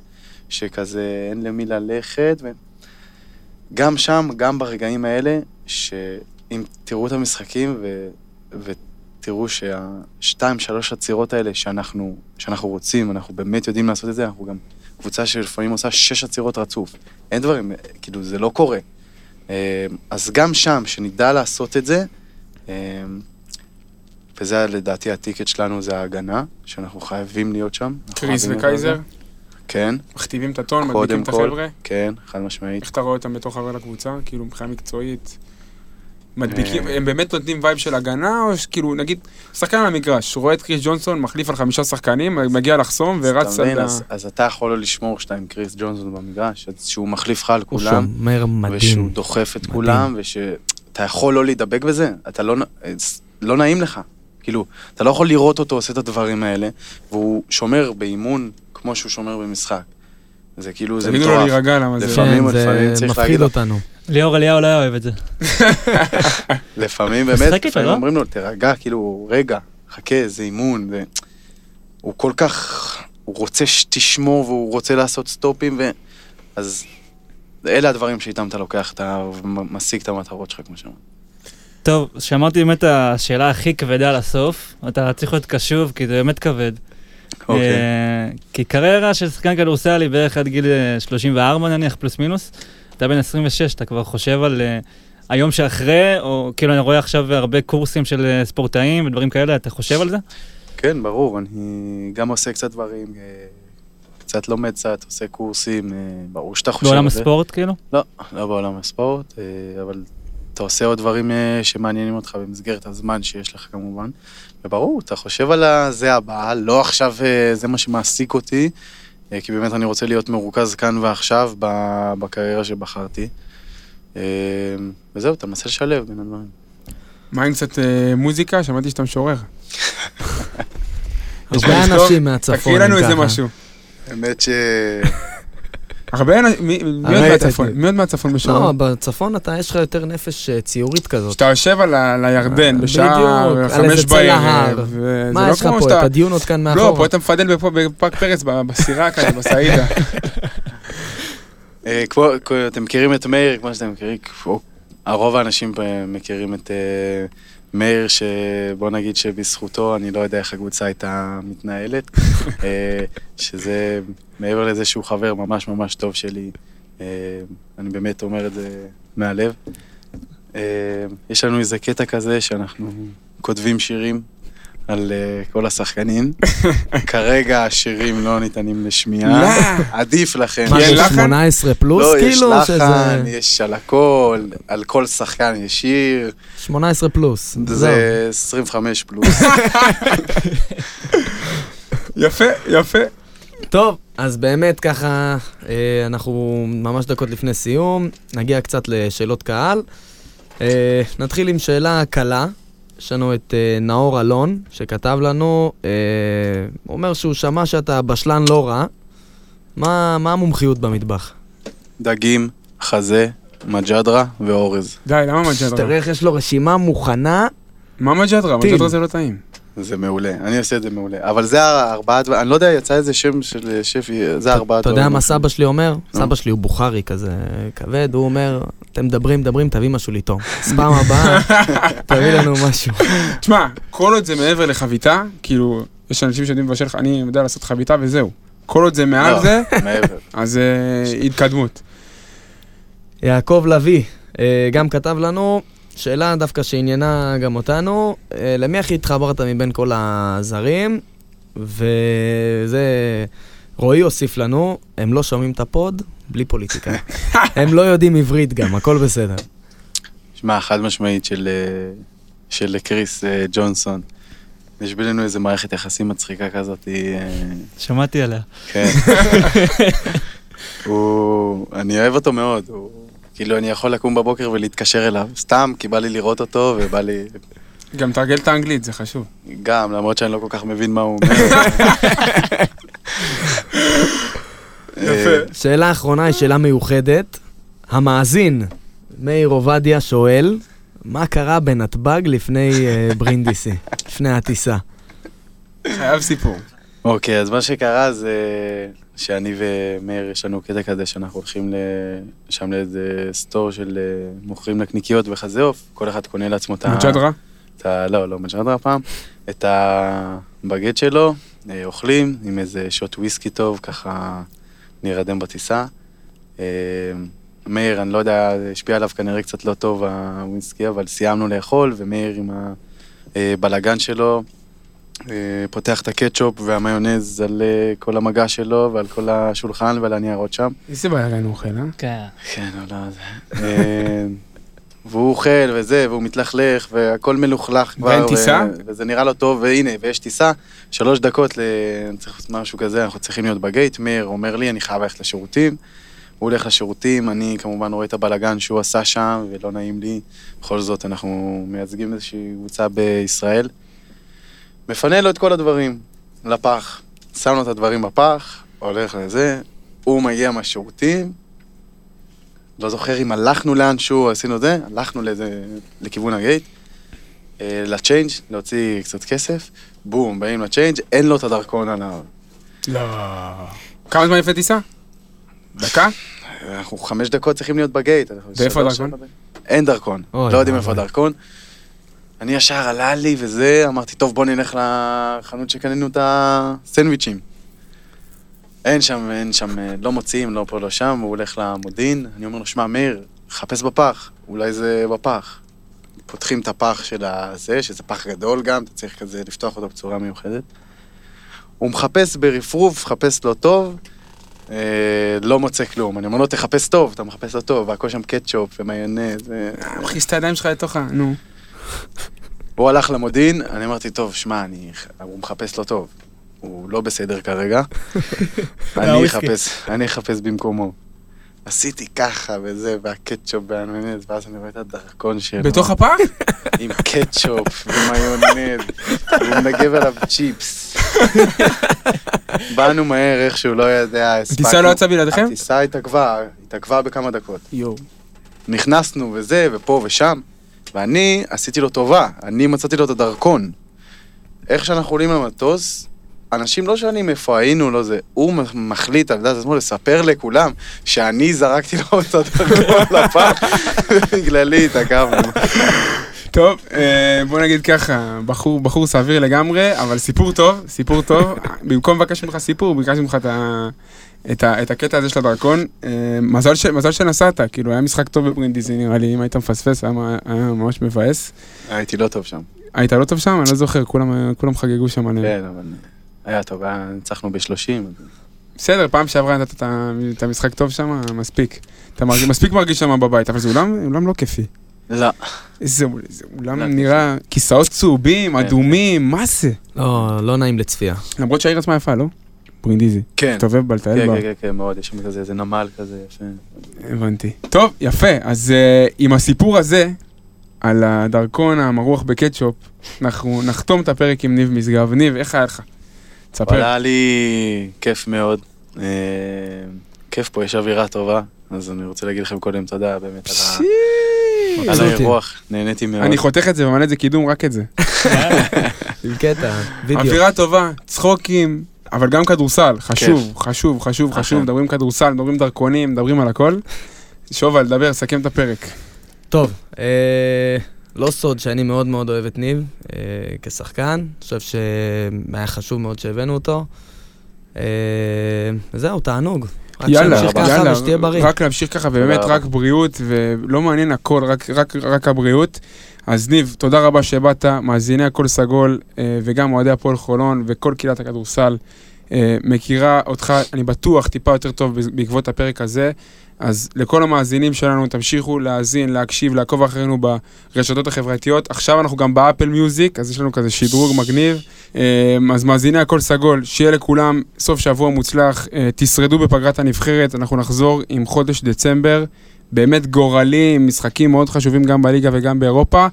שכזה אין למי ללכת, וגם שם, גם ברגעים האלה, שאם תראו את המשחקים ו, ותראו שהשתיים, שלוש עצירות האלה שאנחנו, שאנחנו רוצים, אנחנו באמת יודעים לעשות את זה, אנחנו גם קבוצה שלפעמים עושה שש עצירות רצוף. אין דברים, כאילו, זה לא קורה. אה, אז גם שם, שנדע לעשות את זה, אה, וזה לדעתי ה ticket שלנו, זה ההגנה, שאנחנו חייבים להיות שם. קריס וקייזר. כן, מכתיבים את הטון, מדביקים את החבר'ה. כן, חד משמעית. איך אתה רואה אותם בתוך הרי לקבוצה? כאילו, מבחינה מקצועית. מדביקים, אה. הם באמת נותנים vibe של הגנה, או שכאילו, נגיד, שחקן על המגרש, רואה את קריס ג'ונסון, מחליף על חמישה שחקנים, מגיע לחסום ורץ? עד ה... אז, אתה יכול לא לשמור שאתה עם קריס ג'ונסון במגרש, שהוא מחליף לך על הוא כולם, שומר מדהים. ושהוא דוחף את מדהים. כולם, ושאתה יכול לא להידבק בזה, אתה לא, נ- לא נעים לך. כאילו, אתה לא יכול לראות אותו עושה את הדברים האלה, והוא שומר באימון כמו שהוא שומר במשחק. זה כאילו, זה תגידו לו מטורף. להירגע, למה זה... לפעמים- כן, לפעמים זה צריך מפחיד להגיד לו. אותנו. ליאור אליהו לא היה אוהב את זה. (laughs) לפעמים באמת, לפעמים לא? אומרים לו, תירגע, כאילו, רגע, חכה, זה אימון, זה... הוא כל כך, הוא רוצה שתשמור והוא רוצה לעשות סטופים, ו... אז אלה הדברים שאיתם אתה לוקח, אתה משיג את המטרות שלך, כמו שאמרת. טוב, שמרתי באמת השאלה הכי כבדה לסוף. אתה צריך להיות קשוב, כי זה באמת כבד. אוקיי. אה, כי קריירה של שחקן כדורסל היא בערך עד גיל אה, 34 נניח, פלוס מינוס. אתה בן 26, אתה כבר חושב על אה, היום שאחרי, או כאילו אני רואה עכשיו הרבה קורסים של אה, ספורטאים ודברים כאלה, אתה חושב על זה? כן, ברור, אני גם עושה קצת דברים, אה, קצת לומד קצת, עושה קורסים, אה, ברור שאתה חושב בעולם על זה. הספורט כאילו? לא, לא בעולם הספורט, אה, אבל אתה עושה עוד דברים אה, שמעניינים אותך במסגרת הזמן שיש לך כמובן. וברור, אתה חושב על זה הבא, לא עכשיו אה, זה מה שמעסיק אותי, אה, כי באמת אני רוצה להיות מרוכז כאן ועכשיו ב- בקריירה שבחרתי. וזהו, אתה מנסה לשלב בין הדברים. מה עם קצת מוזיקה? שמעתי שאתה משורר. (laughs) הרבה? (laughs) אנשים מהצפון תקריא לנו איזה. משהו. האמת ש... הרבה אנשים, מי עוד. מהצפון? מהצפון לא, בשרון? בצפון אתה, יש לך יותר נפש אה, ציורית כזאת. שאתה יושב על הירדן אה, בשעה בדיוק, על חמש בערב, מה לא יש לך פה, את. הדיונות כאן מאחורה? לא, פה אתה מפדל בפארק פרץ, בסירה כזה, (laughs) בסעידה. אה, כמו, אתם מכירים את מאיר, כמו שאתם מכירים, הרוב האנשים מכירים את אה, מאיר, שבוא נגיד שבזכותו, אני לא יודע איך הקבוצה הייתה מתנהלת, (laughs) אה, שזה מעבר לזה שהוא חבר ממש ממש טוב שלי, אה, אני באמת אומר את זה מהלב. אה, יש לנו איזה קטע כזה שאנחנו כותבים שירים על אה, כל השחקנים. (laughs) כרגע השירים לא ניתנים לשמיעה. לא. עדיף לכם. מה, יש לחן? 18 פלוס, לא, יש כאילו? לחן, שזה... יש על הכל, על כל שחקן יש שיר, 18 פלוס. זה 25 פלוס. (laughs) יפה, יפה. טוב, אז באמת ככה, אה, אנחנו ממש דקות לפני סיום, נגיע קצת לשאלות קהל. אה, נתחיל עם שאלה קלה. יש לנו את אה, נאור אלון, שכתב לנו, אה, הוא אומר שהוא שמע שאתה בשלן לא רע. מה, מה המומחיות במטבח? דגים, חזה, מג'דרה ואורז. די, למה מג'דרה? תראה איך יש לו רשימה מוכנה. מה מג'דרה? מג'דרה זה לא טעים. זה מעולה, אני עושה את זה מעולה. אבל זה הארבעה דברים, אני לא יודע, יצא איזה שם של שפי, זה הארבעה אתה דברים. יודע מה סבא שלי אומר? סבא שלי הוא בוכרי כזה כבד, הוא אומר, אתם מדברים, מדברים, תביא משהו לטעום. אז (laughs) פעם הבאה, תביא לנו משהו. תשמע, כל עוד זה מעבר לחביתה, כאילו, יש אנשים שיודעים לבשל, אני יודע לעשות חביתה וזהו. כל עוד זה מעל לא, זה. אז אה, התקדמות. יעקב לביא, אה, גם כתב לנו, שאלה דווקא שעניינה גם אותנו, אה, למי הכי התחברת מבין כל הזרים? וזה, רועי הוסיף לנו, הם לא שומעים את הפוד, בלי פוליטיקה. (laughs) הם לא יודעים עברית גם, הכל בסדר. שמע, חד משמעית של, אה, של קריס אה, ג'ונסון. יש בינינו איזה מערכת יחסים מצחיקה כזאת, שמעתי עליה. כן. (laughs) הוא... אני אוהב אותו מאוד. הוא... כאילו, אני יכול לקום בבוקר ולהתקשר אליו, סתם, כי בא לי לראות אותו, ובא לי... גם תרגל את האנגלית, זה חשוב. גם, למרות שאני לא כל כך מבין מה הוא אומר. (laughs) אה, שאלה אחרונה היא שאלה מיוחדת. המאזין, מאיר עובדיה, שואל, מה קרה בנתב"ג לפני אה, ברינדיסי, לפני הטיסה? חייב סיפור. אוקיי, אז מה שקרה זה שאני ומאיר, יש לנו קטע כזה שאנחנו הולכים שם לאיזה סטור של אה, מוכרים נקניקיות וחזה עוף, כל אחד קונה לעצמו את ה... מג'דרה? את ה... לא, לא מג'דרה הפעם, את הבגט שלו, אה, אוכלים עם איזה שוט וויסקי טוב, ככה נרדם בטיסה. אה, מאיר, אני לא יודע, השפיע עליו כנראה קצת לא טוב הוויסקי, אבל סיימנו לאכול, ומאיר עם הבלגן שלו, פותח את הקטשופ והמיונז על אה, כל המגע שלו ועל כל השולחן ועל הניירות שם. איזה בלאגן הוא אוכל, אה? כן. כן, לא, לא, זה... אה, והוא אוכל וזה, והוא מתלכלך, והכל מלוכלך כבר. ואין טיסה? וזה נראה לו טוב, והנה, ויש טיסה, שלוש דקות, ל... אני צריך לעשות משהו כזה, אנחנו צריכים להיות בגייט. מאיר אומר לי, אני חייב ללכת לשירותים. הוא הולך לשירותים, אני כמובן רואה את הבלגן שהוא עשה שם, ולא נעים לי. בכל זאת, אנחנו מייצגים איזושהי קבוצה בישראל. מפנה לו את כל הדברים לפח. שם לו את הדברים בפח, הולך לזה, הוא מגיע מהשירותים, לא זוכר אם הלכנו לאנשהו, עשינו זה, הלכנו לאיזה, לכיוון הגייט, אה, לצ'יינג', להוציא קצת כסף, בום, באים לצ'יינג', אין לו את הדרכון עליו. לא. כמה זמן לפני טיסה? דקה? אנחנו חמש דקות צריכים להיות בגייט. ואיפה הדרכון? אין דרכון, לא יודעים איפה. הדרכון. אני ישר עלה לי וזה, אמרתי, טוב, בוא נלך לחנות שקנינו את הסנדוויצ'ים. אין שם, אין שם, לא מוציאים, לא פה, לא שם, הוא הולך למודיעין, אני אומר לו, שמע, מאיר, חפש בפח, אולי זה בפח. פותחים את הפח של הזה, שזה פח גדול גם, אתה צריך כזה לפתוח אותו בצורה מיוחדת. הוא מחפש ברפרוף, מחפש לא טוב, אה, לא מוצא כלום. אני אומר לו, תחפש טוב, אתה מחפש לא טוב, והכל שם קטשופ ומיונז. מכניס את הידיים שלך לתוך ה... נו. הוא הלך למודיעין, אני אמרתי, טוב, שמע, אני... הוא מחפש לא טוב. הוא לא בסדר כרגע. (laughs) אני. אחפש, אני אחפש במקומו. עשיתי ככה וזה, והקטשופ והמיונז, ואז אני רואה את הדרכון שלו. בתוך הפח? (laughs) עם קטשופ ומיונז, והוא מנגב עליו צ'יפס. (laughs) באנו מהר, איכשהו, לא יודע, הספקנו. הטיסה לא יצאה בלעדיכם? הטיסה התעכבה, התעכבה בכמה דקות. יואו. נכנסנו וזה, ופה ושם, ואני עשיתי לו טובה, אני מצאתי לו את הדרכון. איך שאנחנו עולים למטוס, אנשים לא שואלים איפה היינו, לא זה, הוא מחליט על דעת עצמו לספר לכולם שאני זרקתי לו את הדרכון (laughs) לפח, ובגללי התעכבנו. טוב, אה, בוא נגיד ככה, בחור, בחור סביר לגמרי, אבל סיפור טוב, סיפור טוב. במקום לבקש ממך סיפור, ביקשתי ממך את, ה, את, ה, את הקטע הזה של הדרכון. אה, מזל, ש, מזל שנסעת, כאילו, היה משחק טוב בברינדיזי, נראה לי, אם היית מפספס, היה, היה ממש מבאס. הייתי לא טוב שם. היית לא טוב שם? אני לא זוכר, כולם, כולם חגגו שם. אני- כן, אבל היה טוב, היה- ניצחנו ב-30. בסדר, פעם שעברה נתת את המשחק טוב שם, מספיק. אתה מרגיש, מספיק מרגיש שם בבית, אבל זה אולם, אולם לא כיפי. לא. איזה איזה אולם לא, נראה, כיסאות צהובים, כן. אדומים, מה זה? לא, לא נעים לצפייה. למרות שהעיר עצמה יפה, לא? ברינדיזי. כן. מסתובב בה, לטייל כן, בה. כן, כן, כן, מאוד, יש שם כזה איזה נמל כזה יפה. הבנתי. טוב, יפה. אז uh, עם הסיפור הזה, על הדרכון המרוח בקטשופ, אנחנו נחתום את הפרק עם ניב משגב. ניב, איך היה לך? תספר. היה לי כיף מאוד. אה, כיף פה, יש אווירה טובה, אז אני רוצה להגיד לכם קודם תודה באמת על ה-. על. האירוח, נהניתי מאוד. אני חותך את זה ומעלה את זה קידום, רק את זה. (laughs) עם קטע, (laughs) וידאו. אווירה טובה, צחוקים, אבל גם כדורסל, חשוב, חשוב, חשוב, חשוב. מדברים כדורסל, מדברים דרכונים, מדברים על הכל. שובל, דבר, סכם את הפרק. טוב, אה, לא סוד שאני מאוד מאוד אוהב את ניב אה, כשחקן. אני חושב שהיה חשוב מאוד שהבאנו אותו. אה, זהו, תענוג. יאללה, יאללה, ושתהיה בריא. רק להמשיך ככה, באמת רבה. רק בריאות, ולא מעניין הכל, רק- רק- רק הבריאות. אז ניב, תודה רבה שבאת, מאזיני הכל סגול, אה, וגם אוהדי הפועל חולון, וכל קהילת הכדורסל, אה, מכירה אותך, אני בטוח, טיפה יותר טוב בעקבות הפרק הזה. אז לכל המאזינים שלנו, תמשיכו להאזין, להקשיב, לעקוב אחרינו ברשתות החברתיות. עכשיו אנחנו גם באפל מיוזיק, אז יש לנו כזה שדרוג מגניב. אה, אז מאזיני הכל סגול, שיהיה לכולם סוף שבוע מוצלח, אה, תשרדו בפגרת הנבחרת, אנחנו נחזור עם חודש דצמבר, באמת גורלי, משחקים מאוד חשובים גם בליגה וגם באירופה,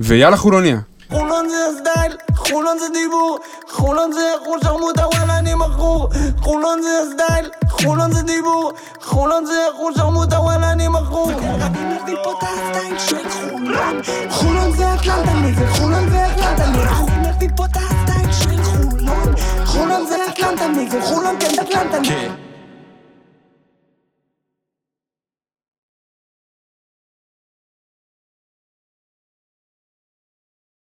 ויאללה חולוניה. חולון זה הסטייל, חולון זה דיבור, חולון זה חול שרמוטה וואלה אני מכור. חולון זה הסטייל, חולון זה דיבור, חולון זה חול שרמוטה וואלה אני מכור. אני מביא פה את הסטייל של חולון. חולון זה אטלנטה נגד חולון זה אטלנטה נגד אני מביא פה את הסטייל של חולון. חולון זה אטלנטה נגד חולון כן אטלנטה נגד